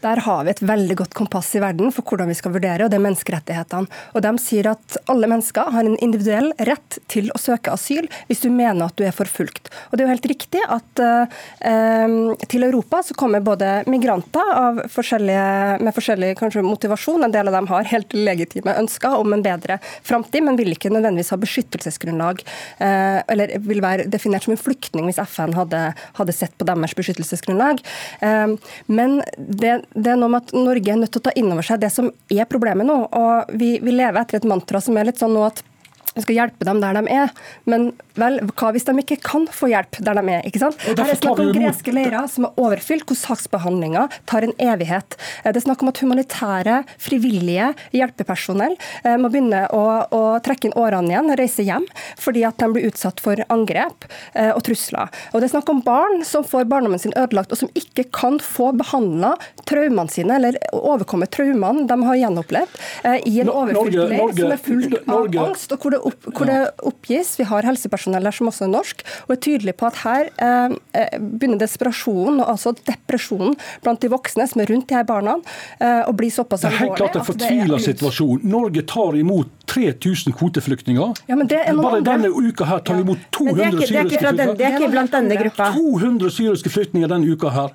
Der har vi et veldig godt kompass i verden for hvordan vi skal vurdere, og det er menneskerettighetene. Og De sier at alle mennesker har en individuell rett til å søke asyl hvis du mener at du er forfulgt. Og Det er jo helt riktig at eh, til Europa så kommer både migranter forskjellige, med forskjellig kanskje, motivasjon, en del av dem har helt legitime ønsker om en bedre framtid, men vil ikke nødvendigvis ha beskyttelsesgrunnlag, eh, eller vil være definert som en flyktning hvis FN hadde, hadde sett på deres beskyttelsesgrunnlag. Eh, men det det er noe med at Norge er nødt til å ta inn over seg det som er problemet nå. og Vi, vi lever etter et mantra som er litt sånn nå at vi skal hjelpe dem der de er. Men vel, hva hvis de ikke kan få hjelp der de er? ikke sant? Her er det snakk om greske leirer som er overfylt, hvor saksbehandlinga tar en evighet. Eh, det er snakk om at humanitære, frivillige hjelpepersonell eh, må begynne å, å trekke inn årene igjen og reise hjem fordi at de blir utsatt for angrep eh, og trusler. Og det er snakk om barn som får barndommen sin ødelagt, og som ikke kan få behandla traumene sine eller overkomme traumene de har gjenopplevd i en overfylt leir som er full av angst, og hvor det, opp, hvor det oppgis. Vi har helsepersonell der som også er norsk, og er tydelig på at her eh, begynner desperasjonen, altså depresjonen, blant de voksne som er rundt de her barna, eh, å bli såpass alvorlig. Det er helt klart en fortvila situasjon. Norge tar imot 3000 kvoteflyktninger. Ja, Bare denne uka her tar vi imot 200 syriske flyktninger. Det er ikke blant denne gruppa. 200 syriske flyktninger denne uka her.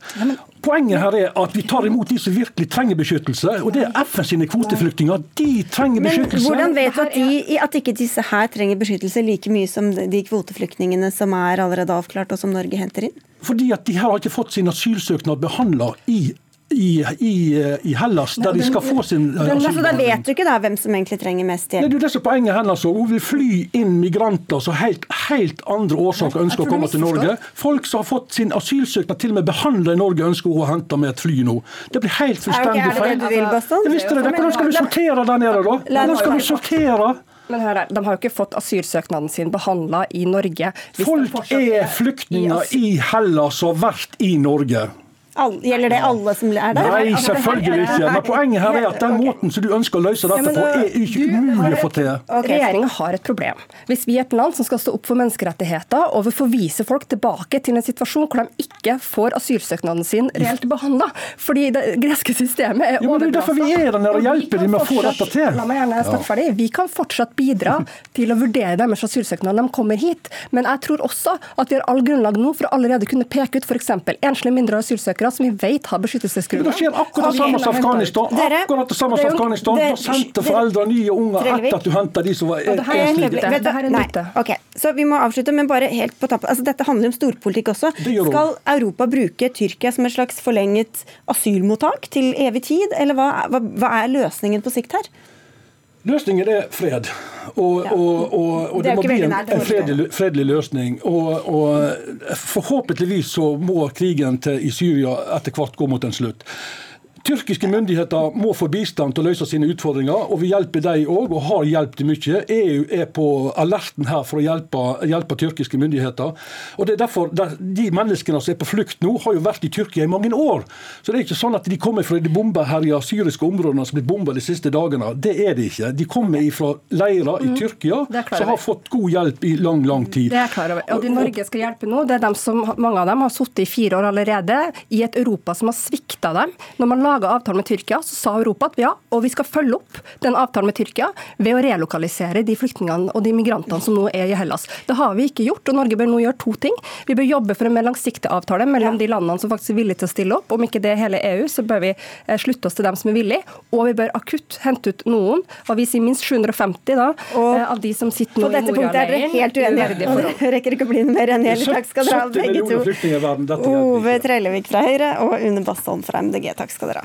Poenget her er at vi tar imot de som virkelig trenger beskyttelse. Og det er FN sine kvoteflyktninger. De trenger beskyttelse. Men hvordan vet du at, de, at ikke disse her trenger beskyttelse like mye som de kvoteflyktningene som er allerede avklart, og som Norge henter inn? Fordi at de her har ikke fått sin asylsøknad behandla i i, i, i, Hellas, der de skal få sin asylbehandling. Da vet du ikke da hvem som egentlig trenger mest hjelp? Det er jo det som er poenget hennes. Hun vil fly inn migranter som helt, helt andre årsaker ønsker å komme til Norge. Folk som har fått sin asylsøknad til og med behandla i Norge, ønsker hun å hente med et fly nå. Det blir helt fullstendig feil. Er det det du vil, Baston? Jeg visste det. Hvordan skal vi sortere der nede, da? Hvordan skal vi sortere? Men her, De har jo ikke fått asylsøknaden sin behandla i Norge. Folk er flyktninger i Hellas og har vært i Norge. All, gjelder det alle som er der? Nei, altså, selvfølgelig ikke. Men poenget her er at den måten som du ønsker å løse dette på, er ikke umulig å få til. Okay. Regjeringa har et problem. Hvis vi er et land som skal stå opp for menneskerettigheter, og vi får vise folk tilbake til en situasjon hvor de ikke får asylsøknaden sin reelt behandla, fordi det greske systemet er overbelasta. Det er derfor vi er der nede og hjelper dem med å få dette til. La meg gjerne snakke ferdig. Vi kan fortsatt bidra til å vurdere deres asylsøknad når de kommer hit, men jeg tror også at vi har all grunnlag nå for å allerede kunne peke ut f.eks. enslige mindre asylsøkere asylsøkere som vi vet har beskyttelsesgrunner. Det skjer akkurat det samme som Afghanistan. Akkurat det samme som Afghanistan. Da sendte foreldre nye unger etter at du henta de som var enslige. Okay, så vi må avslutte, men bare helt på tappen. Altså, dette handler om storpolitikk også. Skal Europa bruke Tyrkia som et slags forlenget asylmottak til evig tid, eller hva, hva, hva er løsningen på sikt her? Løsningen er fred. Og, og, og, og det, det må bli en, en fredelig, fredelig, løsning. Og, forhåpentligvis så må krigen til, i Syria etter hvert gå mot en slutt. Tyrkiske myndigheter må få bistand til å løse sine utfordringer, og vi hjelper dem òg, og har hjulpet mye. EU er på alerten her for å hjelpe, hjelpe tyrkiske myndigheter. Og det er derfor De menneskene som er på flukt nå, har jo vært i Tyrkia i mange år. Så det er ikke sånn at de kommer fra de bombeherja syriske områdene som blir bomba de siste dagene. Det er de ikke. De kommer fra leirer i mm. Tyrkia som har fått god hjelp i lang, lang tid. Det er klar over. Og de Norge skal hjelpe nå, det er dem som, mange av dem har sittet i fire år allerede i et Europa som har svikta dem. Når man lager laga avtalen med Tyrkia, så sa Europa at ja, og vi skal følge opp den avtalen med Tyrkia ved å relokalisere de flyktningene og de migrantene som nå er i Hellas. Det har vi ikke gjort, og Norge bør nå gjøre to ting. Vi bør jobbe for en mer langsiktig avtale mellom de landene som faktisk er villige til å stille opp. Om ikke det er hele EU, så bør vi eh, slutte oss til dem som er villige. Og vi bør akutt hente ut noen, og vi sier minst 750 da, og eh, av de som sitter nå i Moria-leiren. På dette punktet er dere helt uenige, og det rekker ikke å bli mer enn hele. Takk skal dere ha, begge to. Ove Trellevik fra Høyre og Une Bastholm fra MDG. Takk skal dere ha.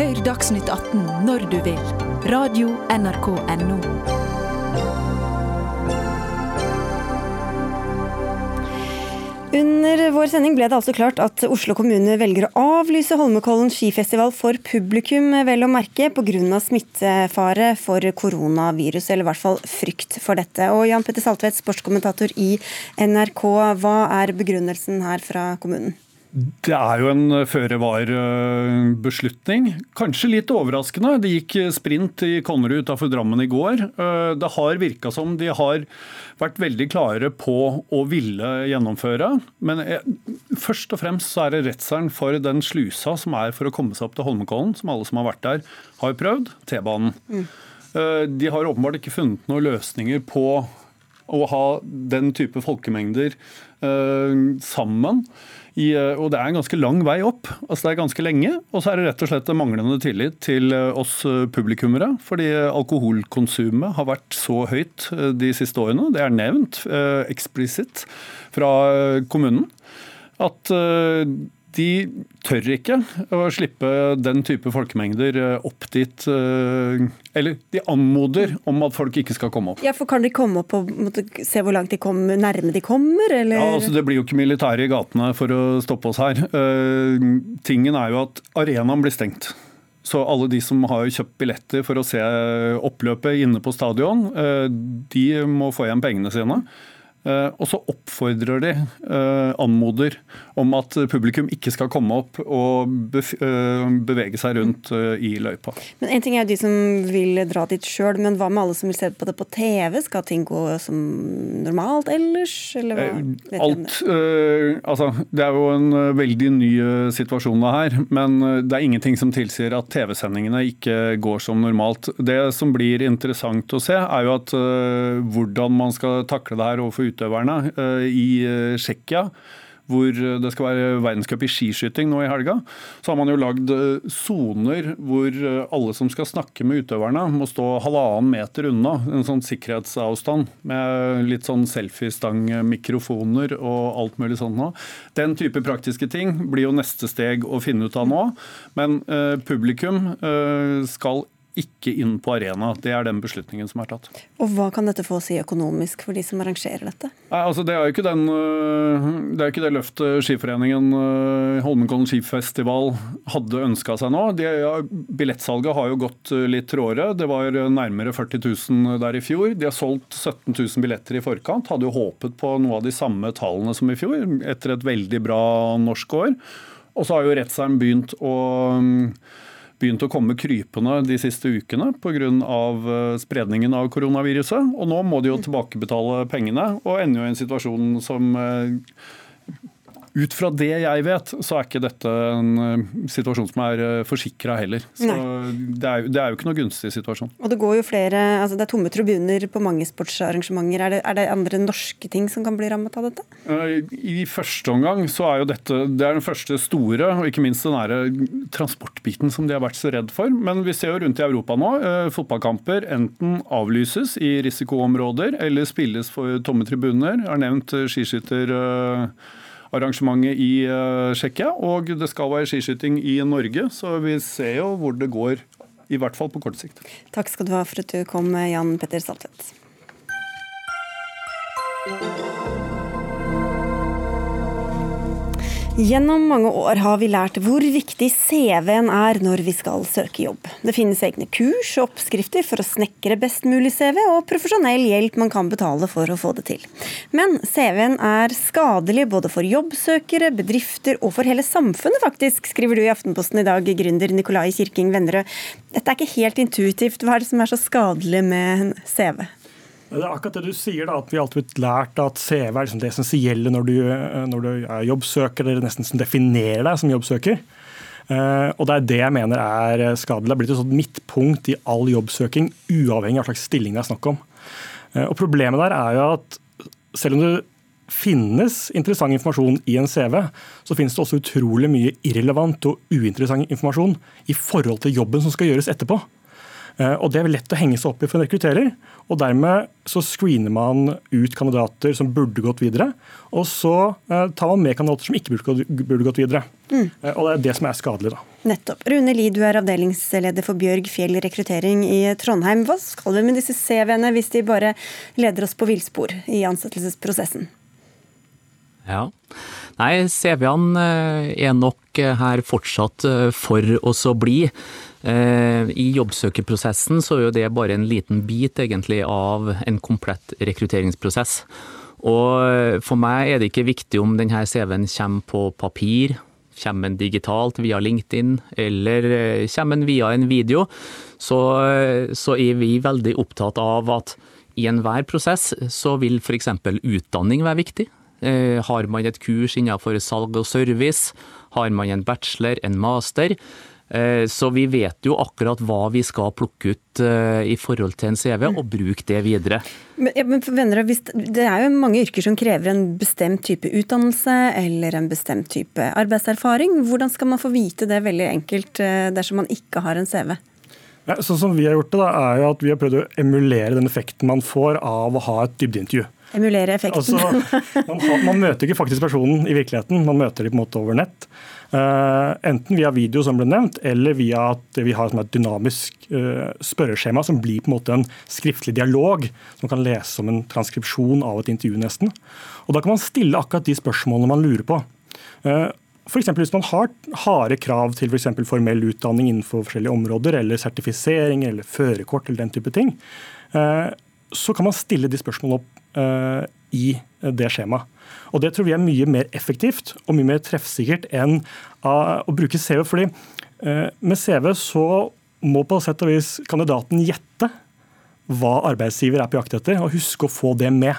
Hør Dagsnytt 18 når du vil. Radio NRK Radio.nrk.no. Under vår sending ble det altså klart at Oslo kommune velger å avlyse Holmenkollen skifestival for publikum, vel å merke pga. smittefare for koronavirus, eller i hvert fall frykt for dette. Og Jan Petter Saltvedt, sportskommentator i NRK, hva er begrunnelsen her fra kommunen? Det er jo en føre-var-beslutning. Kanskje litt overraskende. Det gikk sprint i Konnerud utenfor Drammen i går. Det har virka som de har vært veldig klare på å ville gjennomføre. Men først og fremst så er det redselen for den slusa som er for å komme seg opp til Holmenkollen, som alle som har vært der, har prøvd. T-banen. Mm. De har åpenbart ikke funnet noen løsninger på å ha den type folkemengder sammen. I, eh, og det er en ganske lang vei opp. altså Det er ganske lenge. Og så er det rett og slett en manglende tillit til eh, oss eh, publikummere. Fordi alkoholkonsumet har vært så høyt de siste årene. Det er nevnt eksplisitt fra kommunen. At de tør ikke å slippe den type folkemengder eh, opp dit. Eh, eller de anmoder om at folk ikke skal komme opp. Ja, for Kan de komme opp og måtte, se hvor langt de kommer, nærme de kommer? Eller? Ja, altså Det blir jo ikke militære i gatene for å stoppe oss her. Uh, tingen er jo at arenaen blir stengt. Så alle de som har kjøpt billetter for å se oppløpet inne på stadion, uh, de må få igjen pengene sine. Eh, og så oppfordrer de, eh, anmoder, om at publikum ikke skal komme opp og eh, bevege seg rundt i løypa. Men En ting er jo de som vil dra dit sjøl, men hva med alle som vil se på det på TV? Skal ting gå som normalt ellers, eller hva? Alt, altså, det er jo en veldig ny situasjon her, men det er ingenting som tilsier at TV-sendingene ikke går som normalt. Det som blir interessant å se, er jo at hvordan man skal takle det her overfor utøverne eh, i eh, Tsjekkia hvor det skal være verdenscup i skiskyting nå i helga, så har man jo lagd eh, soner hvor alle som skal snakke med utøverne, må stå halvannen meter unna. En sånn sikkerhetsavstand med litt sånn selfiestang-mikrofoner og alt mulig sånt nå. Den type praktiske ting blir jo neste steg å finne ut av nå. Men eh, publikum eh, skal ikke inn på arena. Det er den beslutningen som er tatt. Og Hva kan dette få å si økonomisk for de som arrangerer dette? Nei, altså Det er jo ikke, den, øh, det er ikke det løftet Skiforeningen øh, Holmenkollen skifestival hadde ønska seg nå. De, ja, billettsalget har jo gått øh, litt tråere. Det var nærmere 40 000 der i fjor. De har solgt 17 000 billetter i forkant. Hadde jo håpet på noe av de samme tallene som i fjor, etter et veldig bra norsk år. Og så har jo Retzheim begynt å begynt å komme krypende de siste ukene pga. Eh, spredningen av koronaviruset. Og nå må de jo tilbakebetale pengene, og ender jo i en situasjon som eh, ut fra det jeg vet, så er ikke dette en eh, situasjon som er uh, forsikra heller. Så det er, det er, jo ikke noe gunstig situasjon. Og det går jo flere, altså det er tomme tribuner på mange sportsarrangementer. Er det, er det andre norske ting som kan bli rammet av dette? I første omgang så er jo dette det er den første store, og ikke minst den nære transportbiten som de har vært så redd for. Men vi ser jo rundt i Europa nå. Fotballkamper enten avlyses i risikoområder eller spilles for tomme tribuner. Jeg har nevnt skiskytter arrangementet i uh, Tsjekkia. Og det skal være skiskyting i Norge, så vi ser jo hvor det går. I hvert fall på kort sikt. Takk skal du ha for at du kom, Jan Petter Saltvedt. Gjennom mange år har vi lært hvor viktig CV-en er når vi skal søke jobb. Det finnes egne kurs og oppskrifter for å snekre best mulig CV, og profesjonell hjelp man kan betale for å få det til. Men CV-en er skadelig både for jobbsøkere, bedrifter og for hele samfunnet, faktisk, skriver du i Aftenposten i dag, gründer Nikolai Kirking Vennerød. Dette er ikke helt intuitivt. Hva er det som er så skadelig med en CV? Det er akkurat det du sier, da, at vi alltid har lært at CV er liksom det essensielle når, når, du er jobbsøker, eller nesten som definerer deg som jobbsøker. Uh, og Det er det jeg mener er skadelig. Det er blitt et sånt midtpunkt i all jobbsøking, uavhengig av hva slags stilling det er snakk om. Uh, og Problemet der er jo at selv om det finnes interessant informasjon i en CV, så finnes det også utrolig mye irrelevant og uinteressant informasjon i forhold til jobben som skal gjøres etterpå. Eh, og Det er lett å henge seg opp i for en rekrutterer. og Dermed så screener man ut kandidater som burde gått videre. Og så eh, tar man med kandidater som ikke burde gått videre. Mm. Eh, og Det er det som er skadelig. da. Nettopp. Rune Li, du er avdelingsleder for Bjørg Fjell rekruttering i Trondheim. Hva skal vi med disse CV-ene hvis de bare leder oss på villspor i ansettelsesprosessen? Ja. Nei, CV-ene er nok her fortsatt for oss å bli. Eh, I jobbsøkerprosessen så er jo det bare en liten bit egentlig av en komplett rekrutteringsprosess. Og for meg er det ikke viktig om denne CV-en kommer på papir, kommer den digitalt via LinkedIn eller eh, kommer den via en video. Så, så er vi veldig opptatt av at i enhver prosess så vil f.eks. utdanning være viktig. Eh, har man et kurs innenfor salg og service, har man en bachelor, en master, Eh, så vi vet jo akkurat hva vi skal plukke ut eh, i forhold til en CV, og bruke det videre. Men, ja, men venner, Det er jo mange yrker som krever en bestemt type utdannelse eller en bestemt type arbeidserfaring. Hvordan skal man få vite det veldig enkelt dersom man ikke har en CV? Ja, sånn som Vi har gjort det da, er jo at vi har prøvd å emulere den effekten man får av å ha et dybdeintervju. Emulere effekten. Altså, man, man, møter ikke faktisk personen i virkeligheten, man møter dem på en måte over nett. Uh, enten via video, som ble nevnt, eller via at vi har et dynamisk uh, spørreskjema som blir på en måte en skriftlig dialog, som kan leses som en transkripsjon av et intervju, nesten. Og Da kan man stille akkurat de spørsmålene man lurer på. Uh, F.eks. hvis man har harde krav til for formell utdanning innenfor forskjellige områder, eller sertifisering eller førerkort eller den type ting, eh, så kan man stille de spørsmålene opp eh, i det skjemaet. Og Det tror vi er mye mer effektivt og mye mer treffsikkert enn å bruke CV. fordi eh, med CV så må på sett og vis kandidaten gjette hva arbeidsgiver er på jakt etter, og huske å få det med.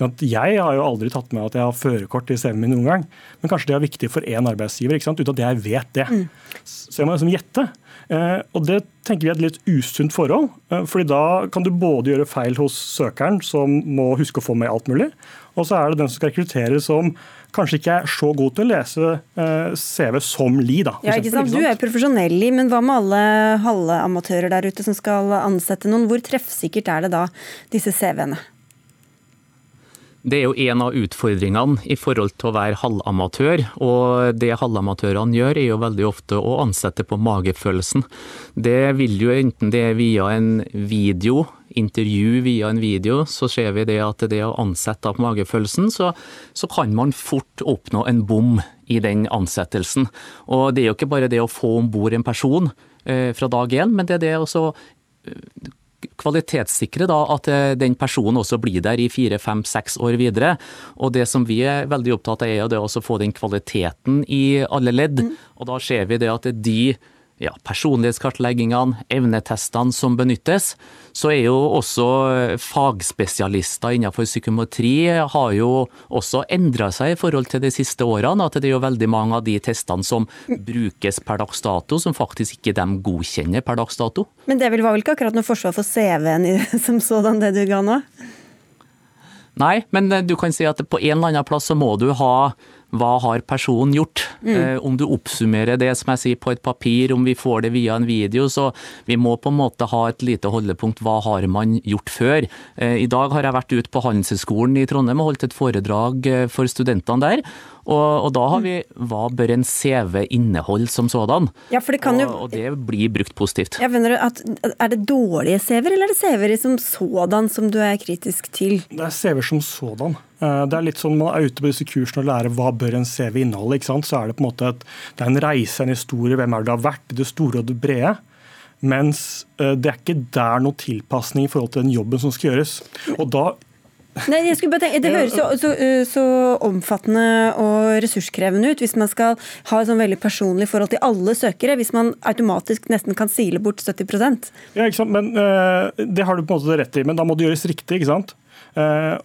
Jeg har jo aldri tatt med at jeg har førerkort i CV-en min noen gang. Men kanskje det er viktig for én arbeidsgiver, ikke sant? uten at jeg vet det. Mm. Så jeg må liksom gjette. Eh, og Det tenker vi er et litt usunt forhold. Eh, fordi Da kan du både gjøre feil hos søkeren, som må huske å få med alt mulig, og så er det den som skal rekruttere, som kanskje ikke er så god til å lese eh, CV som Li. da. Ja, ikke sant? Du er profesjonell, Li, men hva med alle halvamatører der ute som skal ansette noen? Hvor treffsikkert er det da, disse CV-ene? Det er jo en av utfordringene i forhold til å være halvamatør. Og det halvamatørene gjør, er jo veldig ofte å ansette på magefølelsen. Det vil jo enten det er via en video, intervju via en video, så ser vi det at det å ansette på magefølelsen, så, så kan man fort oppnå en bom i den ansettelsen. Og det er jo ikke bare det å få om bord en person eh, fra dag én, men det er det å kvalitetssikre da, at eh, den personen også blir der i fire, fem, seks år videre. Og det som vi er veldig opptatt av, er det å få den kvaliteten i alle ledd. Mm. Og da ser vi det at de ja, personlighetskartleggingene, evnetestene som benyttes, så er jo også fagspesialister innenfor psykometri har jo også endra seg i forhold til de siste årene. At det er jo veldig mange av de testene som brukes per dags dato, som faktisk ikke de godkjenner per dags dato. Men det var vel ikke akkurat noe forsvar for CV-en som sådan, det du ga nå? Nei, men du kan si at på en eller annen plass så må du ha hva har personen gjort? Mm. Eh, om du oppsummerer det som jeg sier på et papir, om vi får det via en video, så vi må på en måte ha et lite holdepunkt. Hva har man gjort før? Eh, I dag har jeg vært ute på Handelshøyskolen i Trondheim og holdt et foredrag eh, for studentene der. Og, og, da har vi hva bør en CV inneholde som sådan? Ja, for det kan jo... og, og det blir brukt positivt. Jeg mener at, Er det dårlige CV-er, eller er det CV-er som sådan som du er kritisk til? Det er CV-er som sådan. Eh, det er litt sånn Man er ute på disse kursene og lærer hva bør en CV inneholde. ikke sant? Så er det på en måte et, det er en reise, en historie, hvem er det du har vært, det store og det brede. Mens eh, det er ikke der noe tilpasning i forhold til den jobben som skal gjøres. Og da Nei, jeg skulle bare tenke, Det høres så, så, så, omfattende og ressurskrevende ut hvis man skal ha et sånn veldig personlig forhold til alle søkere, hvis man automatisk nesten kan sile bort 70% Ja, ikke sant? men Det har du på en måte rett i, men da må det gjøres riktig. ikke sant?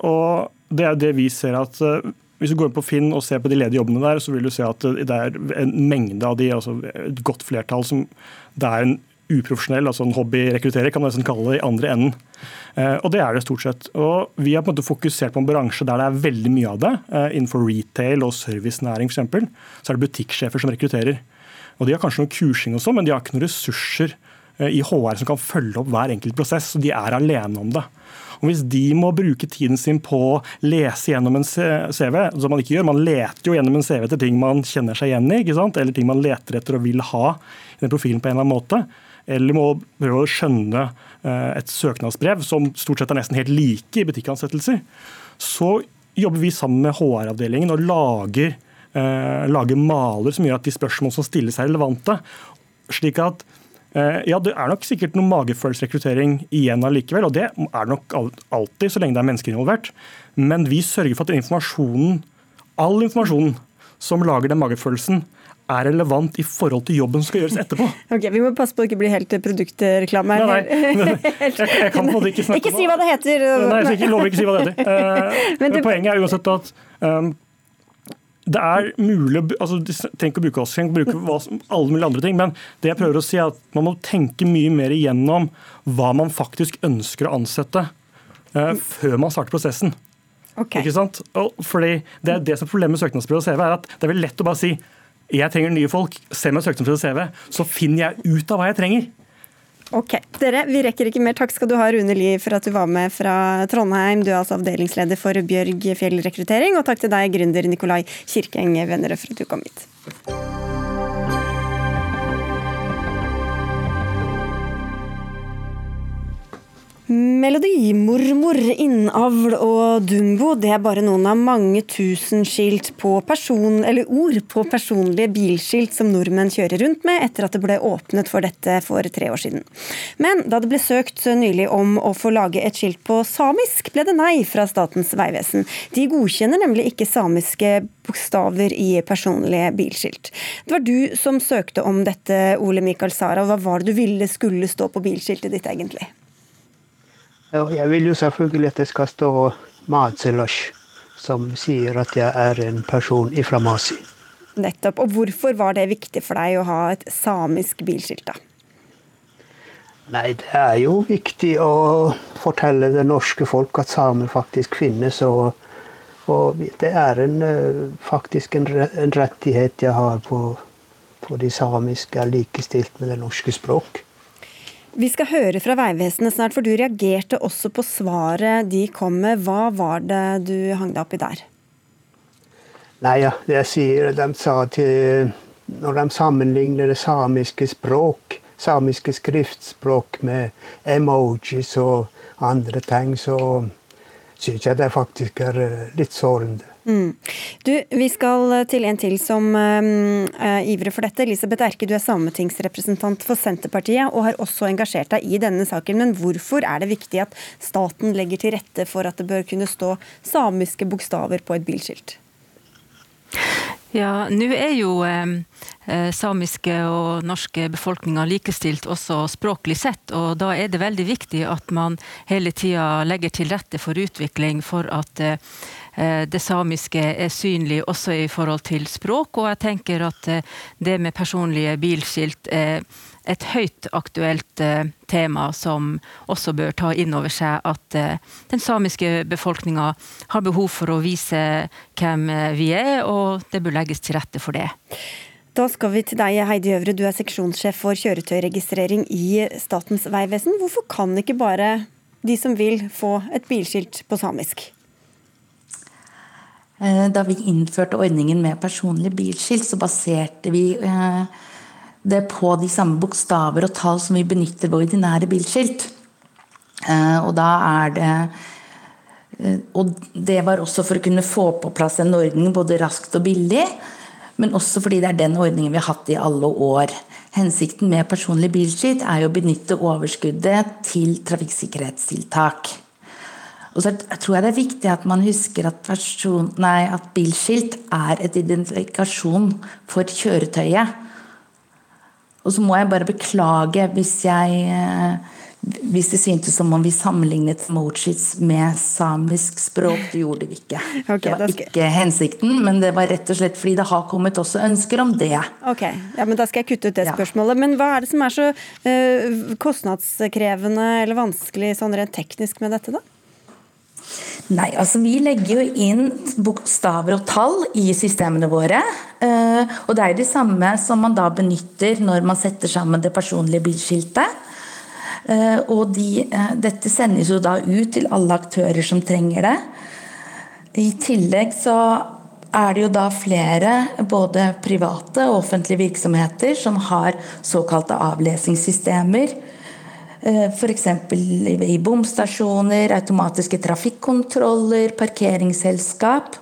Og Det er det vi ser at uh, hvis du går inn på Finn og ser på de ledige jobbene der, så vil du se at det er en mengde av de, altså et godt flertall, som det er en uprofesjonell, altså en hobbyrekrutterer, kan man nesten kalle det, i andre enden. Eh, og det er det stort sett. Og Vi har på en måte fokusert på en bransje der det er veldig mye av det. Eh, innenfor retail og servicenæring f.eks. Så er det butikksjefer som rekrutterer. Og De har kanskje noe kursing også, men de har ikke noen ressurser eh, i HR som kan følge opp hver enkelt prosess. Så de er alene om det. Og Hvis de må bruke tiden sin på å lese gjennom en CV, som man ikke gjør, man leter jo gjennom en CV etter ting man kjenner seg igjen i, ikke sant? eller ting man leter etter og vil ha i den profilen på en eller annen måte, eller må prøve å skjønne eh, et søknadsbrev som stort sett er nesten helt like i butikkansettelser, så jobber vi sammen med HR-avdelingen og lager, eh, lager, maler som gjør at de spørsmål som stilles er relevante. slik at eh, ja, Det er nok sikkert noe magefølelsesrekruttering igjen allikevel, og det er nok alltid så lenge det er mennesker involvert. Men vi sørger for at informasjonen, all informasjonen som lager den magefølelsen, er relevant i forhold til jobben som skal gjøres etterpå. Ok, Vi må passe på å ikke bli helt produktreklame her. Nei, nei. Jeg, jeg, kan på måte ikke snakke om Ikke si hva det heter! Nei, jeg lover ikke å si hva det heter. Men poenget er uansett at um, det er mulig altså, Tenk å bruke oss, trenger bruke hva, alle mulige andre ting, men det jeg prøver å si er at man må tenke mye mer igjennom hva man faktisk ønsker å ansette uh, før man starter prosessen. Okay. Ikke sant? Og fordi det, er det som er Problemet med søknadsbrev og CV er at det er veldig lett å bare si jeg trenger nye folk, se meg søknadsbrev og CV, så finner jeg ut av hva jeg trenger. Ok, dere, vi rekker ikke mer. Takk skal du ha, Rune Li, for at du var med fra Trondheim. Du er altså avdelingsleder for Bjørg Fjell rekruttering. Og takk til deg, gründer Nikolai Kirkeng Vennerød, for at du kom hit. Melodimormor, innavl og Dumbo det er bare noen av mange tusen skilt på person, eller ord på personlige bilskilt som nordmenn kjører rundt med etter at det ble åpnet for dette for tre år siden. Men da det ble søkt nylig om å få lage et skilt på samisk, ble det nei fra Statens vegvesen. De godkjenner nemlig ikke samiske bokstaver i personlige bilskilt. Det var du som søkte om dette, Ole Mikael Sara. Hva var det du ville skulle stå på bilskiltet ditt egentlig? Jeg vil jo selvfølgelig at det skal stå Mazelosh, som sier at jeg er en person fra Masi. Nettopp. Og hvorfor var det viktig for deg å ha et samisk bilskilt, da? Nei, det er jo viktig å fortelle det norske folk at samer faktisk finnes. Og, og det er en, faktisk en, en, rettighet jeg har på, på de samiske, er likestilt med det norske språk. Vi skal høre fra Vegvesenet snart, for du reagerte også på svaret de kom med. Hva var det du hang deg opp i der? Nei, ja, jeg sier, de sa til Når de sammenligner det samiske språk, samiske skriftspråk med emojis og andre ting, så syns jeg det faktisk er litt sårende. Mm. Du, Vi skal til en til som uh, ivrer for dette. Elisabeth Erke, du er sametingsrepresentant for Senterpartiet og har også engasjert deg i denne saken. Men hvorfor er det viktig at staten legger til rette for at det bør kunne stå samiske bokstaver på et bilskilt? Ja, nå er jo eh, samiske og norske befolkninger likestilt også språklig sett, og da er det veldig viktig at man hele tida legger til rette for utvikling for at eh, det samiske er synlig også i forhold til språk. Og jeg tenker at det med personlige bilskilt er et høyt aktuelt tema som også bør ta inn over seg at den samiske befolkninga har behov for å vise hvem vi er, og det bør legges til rette for det. Da skal vi til deg, Heidi Øvre. Du er seksjonssjef for kjøretøyregistrering i Statens vegvesen. Hvorfor kan ikke bare de som vil, få et bilskilt på samisk? Da vi innførte ordningen med personlig bilskilt, så baserte vi det på de samme bokstaver og tall som vi benytter ved ordinære bilskilt. Og da er det Og det var også for å kunne få på plass en ordning både raskt og billig, men også fordi det er den ordningen vi har hatt i alle år. Hensikten med personlig bilskilt er jo å benytte overskuddet til trafikksikkerhetstiltak. Og så tror jeg det er viktig at man husker at, person, nei, at bilskilt er et identifikasjon for kjøretøyet. Og så må jeg bare beklage hvis jeg hvis det syntes som om vi sammenlignet mochis med samisk språk. Det gjorde vi ikke. Okay, det var ikke hensikten, men det var rett og slett fordi det har kommet også ønsker om det. Ok, ja, men Da skal jeg kutte ut det ja. spørsmålet. Men hva er det som er så uh, kostnadskrevende eller vanskelig sånn rent teknisk med dette, da? Nei, altså Vi legger jo inn bokstaver og tall i systemene våre. Og det er det samme som man da benytter når man setter sammen det personlige bilskiltet. Og de, dette sendes jo da ut til alle aktører som trenger det. I tillegg så er det jo da flere, både private og offentlige virksomheter, som har såkalte avlesingssystemer Eh, F.eks. i bomstasjoner, automatiske trafikkontroller, parkeringsselskap.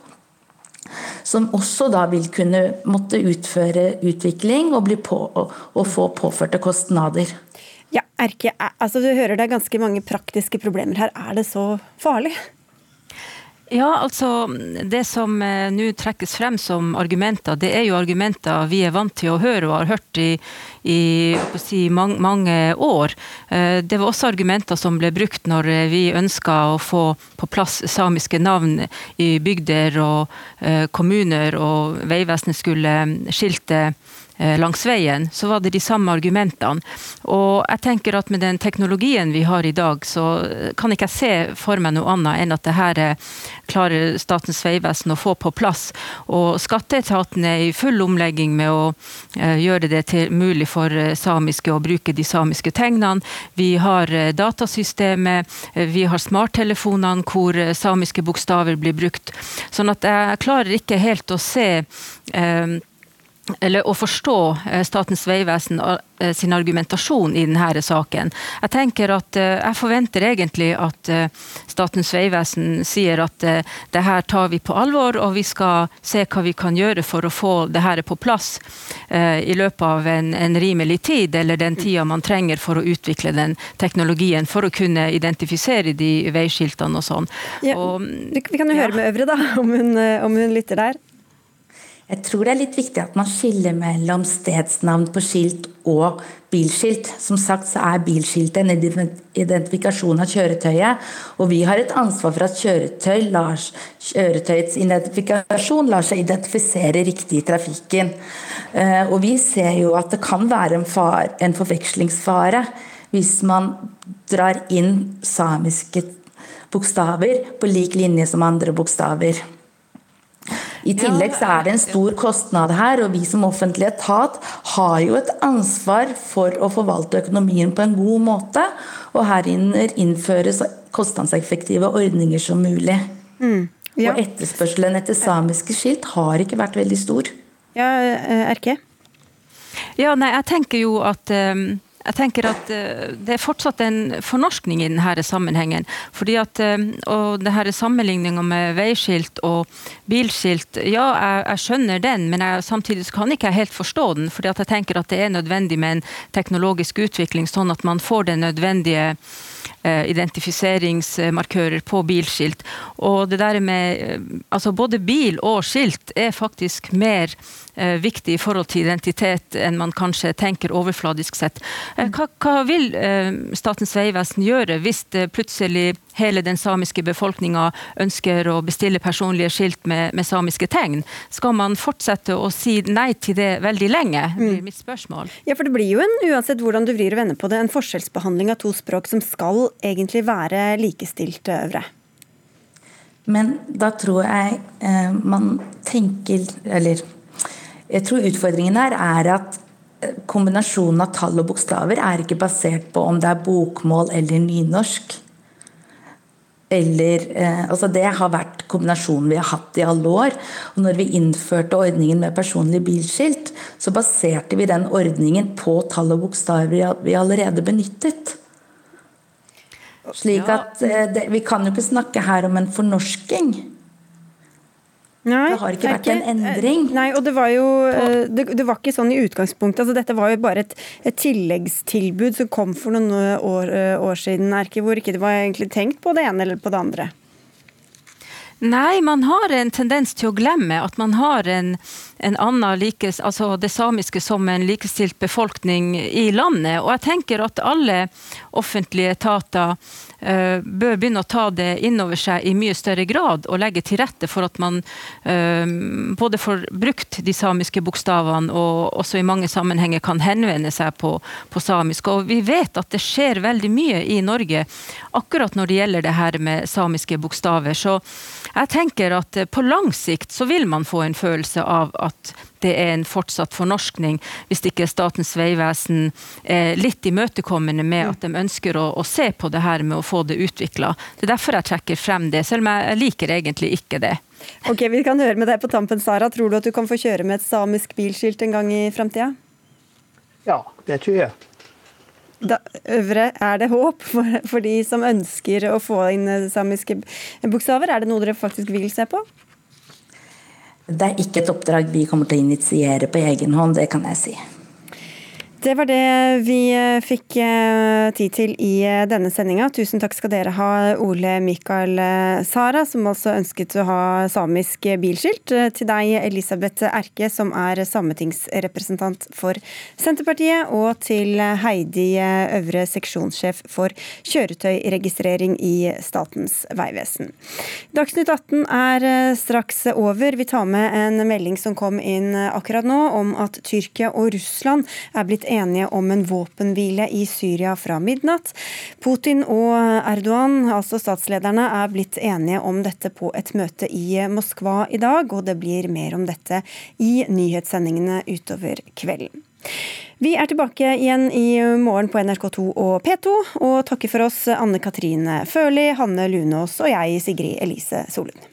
Som også da vil kunne måtte utføre utvikling og, på, og få påførte kostnader. Ja, Erke, altså du hører det er ganske mange praktiske problemer her. Er det så farlig? Ja, altså Det som eh, nå trekkes frem som argumenter, det er jo argumenter vi er vant til å høre og har hørt i, i si, mange, mange, år. Eh, det var også argumenter som ble brukt når vi ønska å få på plass samiske navn i bygder og eh, kommuner, og Vegvesenet skulle skilte eh, langs veien, så var det de samme argumentene. Og jeg tenker at med den teknologien vi har i dag, så kan ikke jeg se for meg noe annet enn at det her klarer Statens vegvesen å få på plass. Og skatteetaten er i full omlegging med å gjøre det til, mulig for samiske å bruke de samiske tegnene. Vi har datasystemet, vi har smarttelefonene hvor samiske bokstaver blir brukt. Sånn at jeg klarer ikke helt å se eh, eller å forstå eh, Statens vegvesen eh, sin argumentasjon i denne saken. Jeg tenker at jeg forventer egentlig at Statens vegvesen sier at det her tar vi på alvor, og vi skal se hva vi kan gjøre for å få det her på plass i løpet av en, en rimelig tid, eller den tida man trenger for å utvikle den teknologien for å kunne identifisere de veiskiltene og sånn. Ja, vi kan jo høre med Øvre, da, om hun, om hun lytter der. Jeg tror det er litt viktig at man skiller mellom stedsnavn på skilt og bilskilt. Som sagt så er bilskiltet en identifikasjon av kjøretøyet, og vi har et ansvar for at kjøretøy lar, kjøretøyets identifikasjon lar seg identifisere riktig i trafikken. Eh, og vi ser jo at det kan være en, far, en forvekslingsfare hvis man drar inn samiske bokstaver på lik linje som andre bokstaver. I tillegg så er det en stor kostnad her, og vi som offentlig etat har jo et ansvar for å forvalte økonomien på en god måte, og herunder innføre så kostnadseffektive ordninger som mulig. Mm, ja. Og etterspørselen etter samiske skilt har ikke vært veldig stor. Ja, eh, Erke? Ja, nei, jeg tenker jo at um jeg tenker at eh, Det er fortsatt en fornorskning i denne sammenhengen. fordi at, eh, og det Sammenligninga med veiskilt og bilskilt, ja, jeg, jeg skjønner den, men jeg, samtidig kan ikke jeg helt forstå den. fordi at jeg tenker at det er nødvendig med en teknologisk utvikling, sånn at man får den nødvendige Eh, identifiseringsmarkører på bilskilt. Og det der med Altså både bil og skilt er faktisk mer viktig i forhold til identitet enn man kanskje tenker overfladisk sett. Hva, hva vil Statens vegvesen gjøre hvis plutselig hele den samiske befolkninga ønsker å bestille personlige skilt med, med, samiske tegn. Skal man fortsette å si nei til det veldig lenge? Det blir mm. mitt spørsmål. Ja, for det blir jo en, uansett hvordan du vrir og vender på det, en forskjellsbehandling av to språk som skal egentlig være likestilt øvre. Men da tror jeg eh, man tenker Eller jeg tror utfordringen her er at eh, kombinasjonen av tall og bokstaver er ikke basert på om det er bokmål eller nynorsk. Eller, eh, altså det har vært kombinasjonen vi har hatt i alle år. Og når vi innførte ordningen med personlig bilskilt, så baserte vi den ordningen på tall og bokstaver vi allerede benyttet. Slik at eh, det, Vi kan jo ikke snakke her om en fornorsking. Nei, det har ikke vært ikke, en endring. Nei, og det var jo eh, det, det, var ikke sånn i utgangspunktet. altså Dette var jo bare et, et tilleggstilbud som kom for noen år, eh, år siden, Erke, hvor ikke det var egentlig tenkt på det ene eller på det andre. Nei, man har en tendens til å glemme at man har en, en annen likes, altså det samiske som en likestilt befolkning i landet. Og jeg tenker at alle offentlige etater uh, bør begynne å ta det inn over seg i mye større grad, og legge til rette for at man uh, både får brukt de samiske bokstavene, og også i mange sammenhenger kan henvende seg på, på samisk. Og vi vet at det skjer veldig mye i Norge akkurat når det gjelder det her med samiske bokstaver. Så jeg tenker at eh, på lang sikt så vil man få en følelse av at det er en fortsatt fornorskning, hvis ikke Statens vegvesen er litt imøtekommende med at de ønsker å, å, se på det her med å få det utvikla. Det er derfor jeg trekker frem det, selv om jeg liker egentlig ikke det. Ok, Vi kan høre med deg på tampen, Sara. Tror du at du kan få kjøre med et samisk bilskilt en gang i framtida? Ja, det tror jeg. Da, øvre, er det håp for, for, de som ønsker å få inn samiske bokstaver? Er det noe dere faktisk vil se på? Det er ikke et oppdrag vi kommer til å initiere på egen hånd, det kan jeg si. Det var det vi eh, fikk eh, tid til i eh, denne sendinga. Tusen takk skal dere ha, Ole Mikael Sara, som altså ønsket å ha samisk bilskilt. Til deg, Elisabeth Erke, som er sametingsrepresentant for Senterpartiet. Og til Heidi Øvre seksjonssjef for kjøretøyregistrering i Statens vegvesen. Dagsnytt 18 er straks over. Vi tar med en melding som kom inn akkurat nå, om at Tyrkia og Russland er blitt enige om en våpenhvile i Syria fra midnatt. Putin og Erdogan, altså statslederne, er blitt enige om dette på et møte i Moskva i dag, og det blir mer om dette i nyhetssendingene utover kvelden. Vi er tilbake igjen i morgen på NRK2 og P2, og takker for oss Anne Katrine Førli, Hanne Lunås og jeg, Sigrid Elise Solund.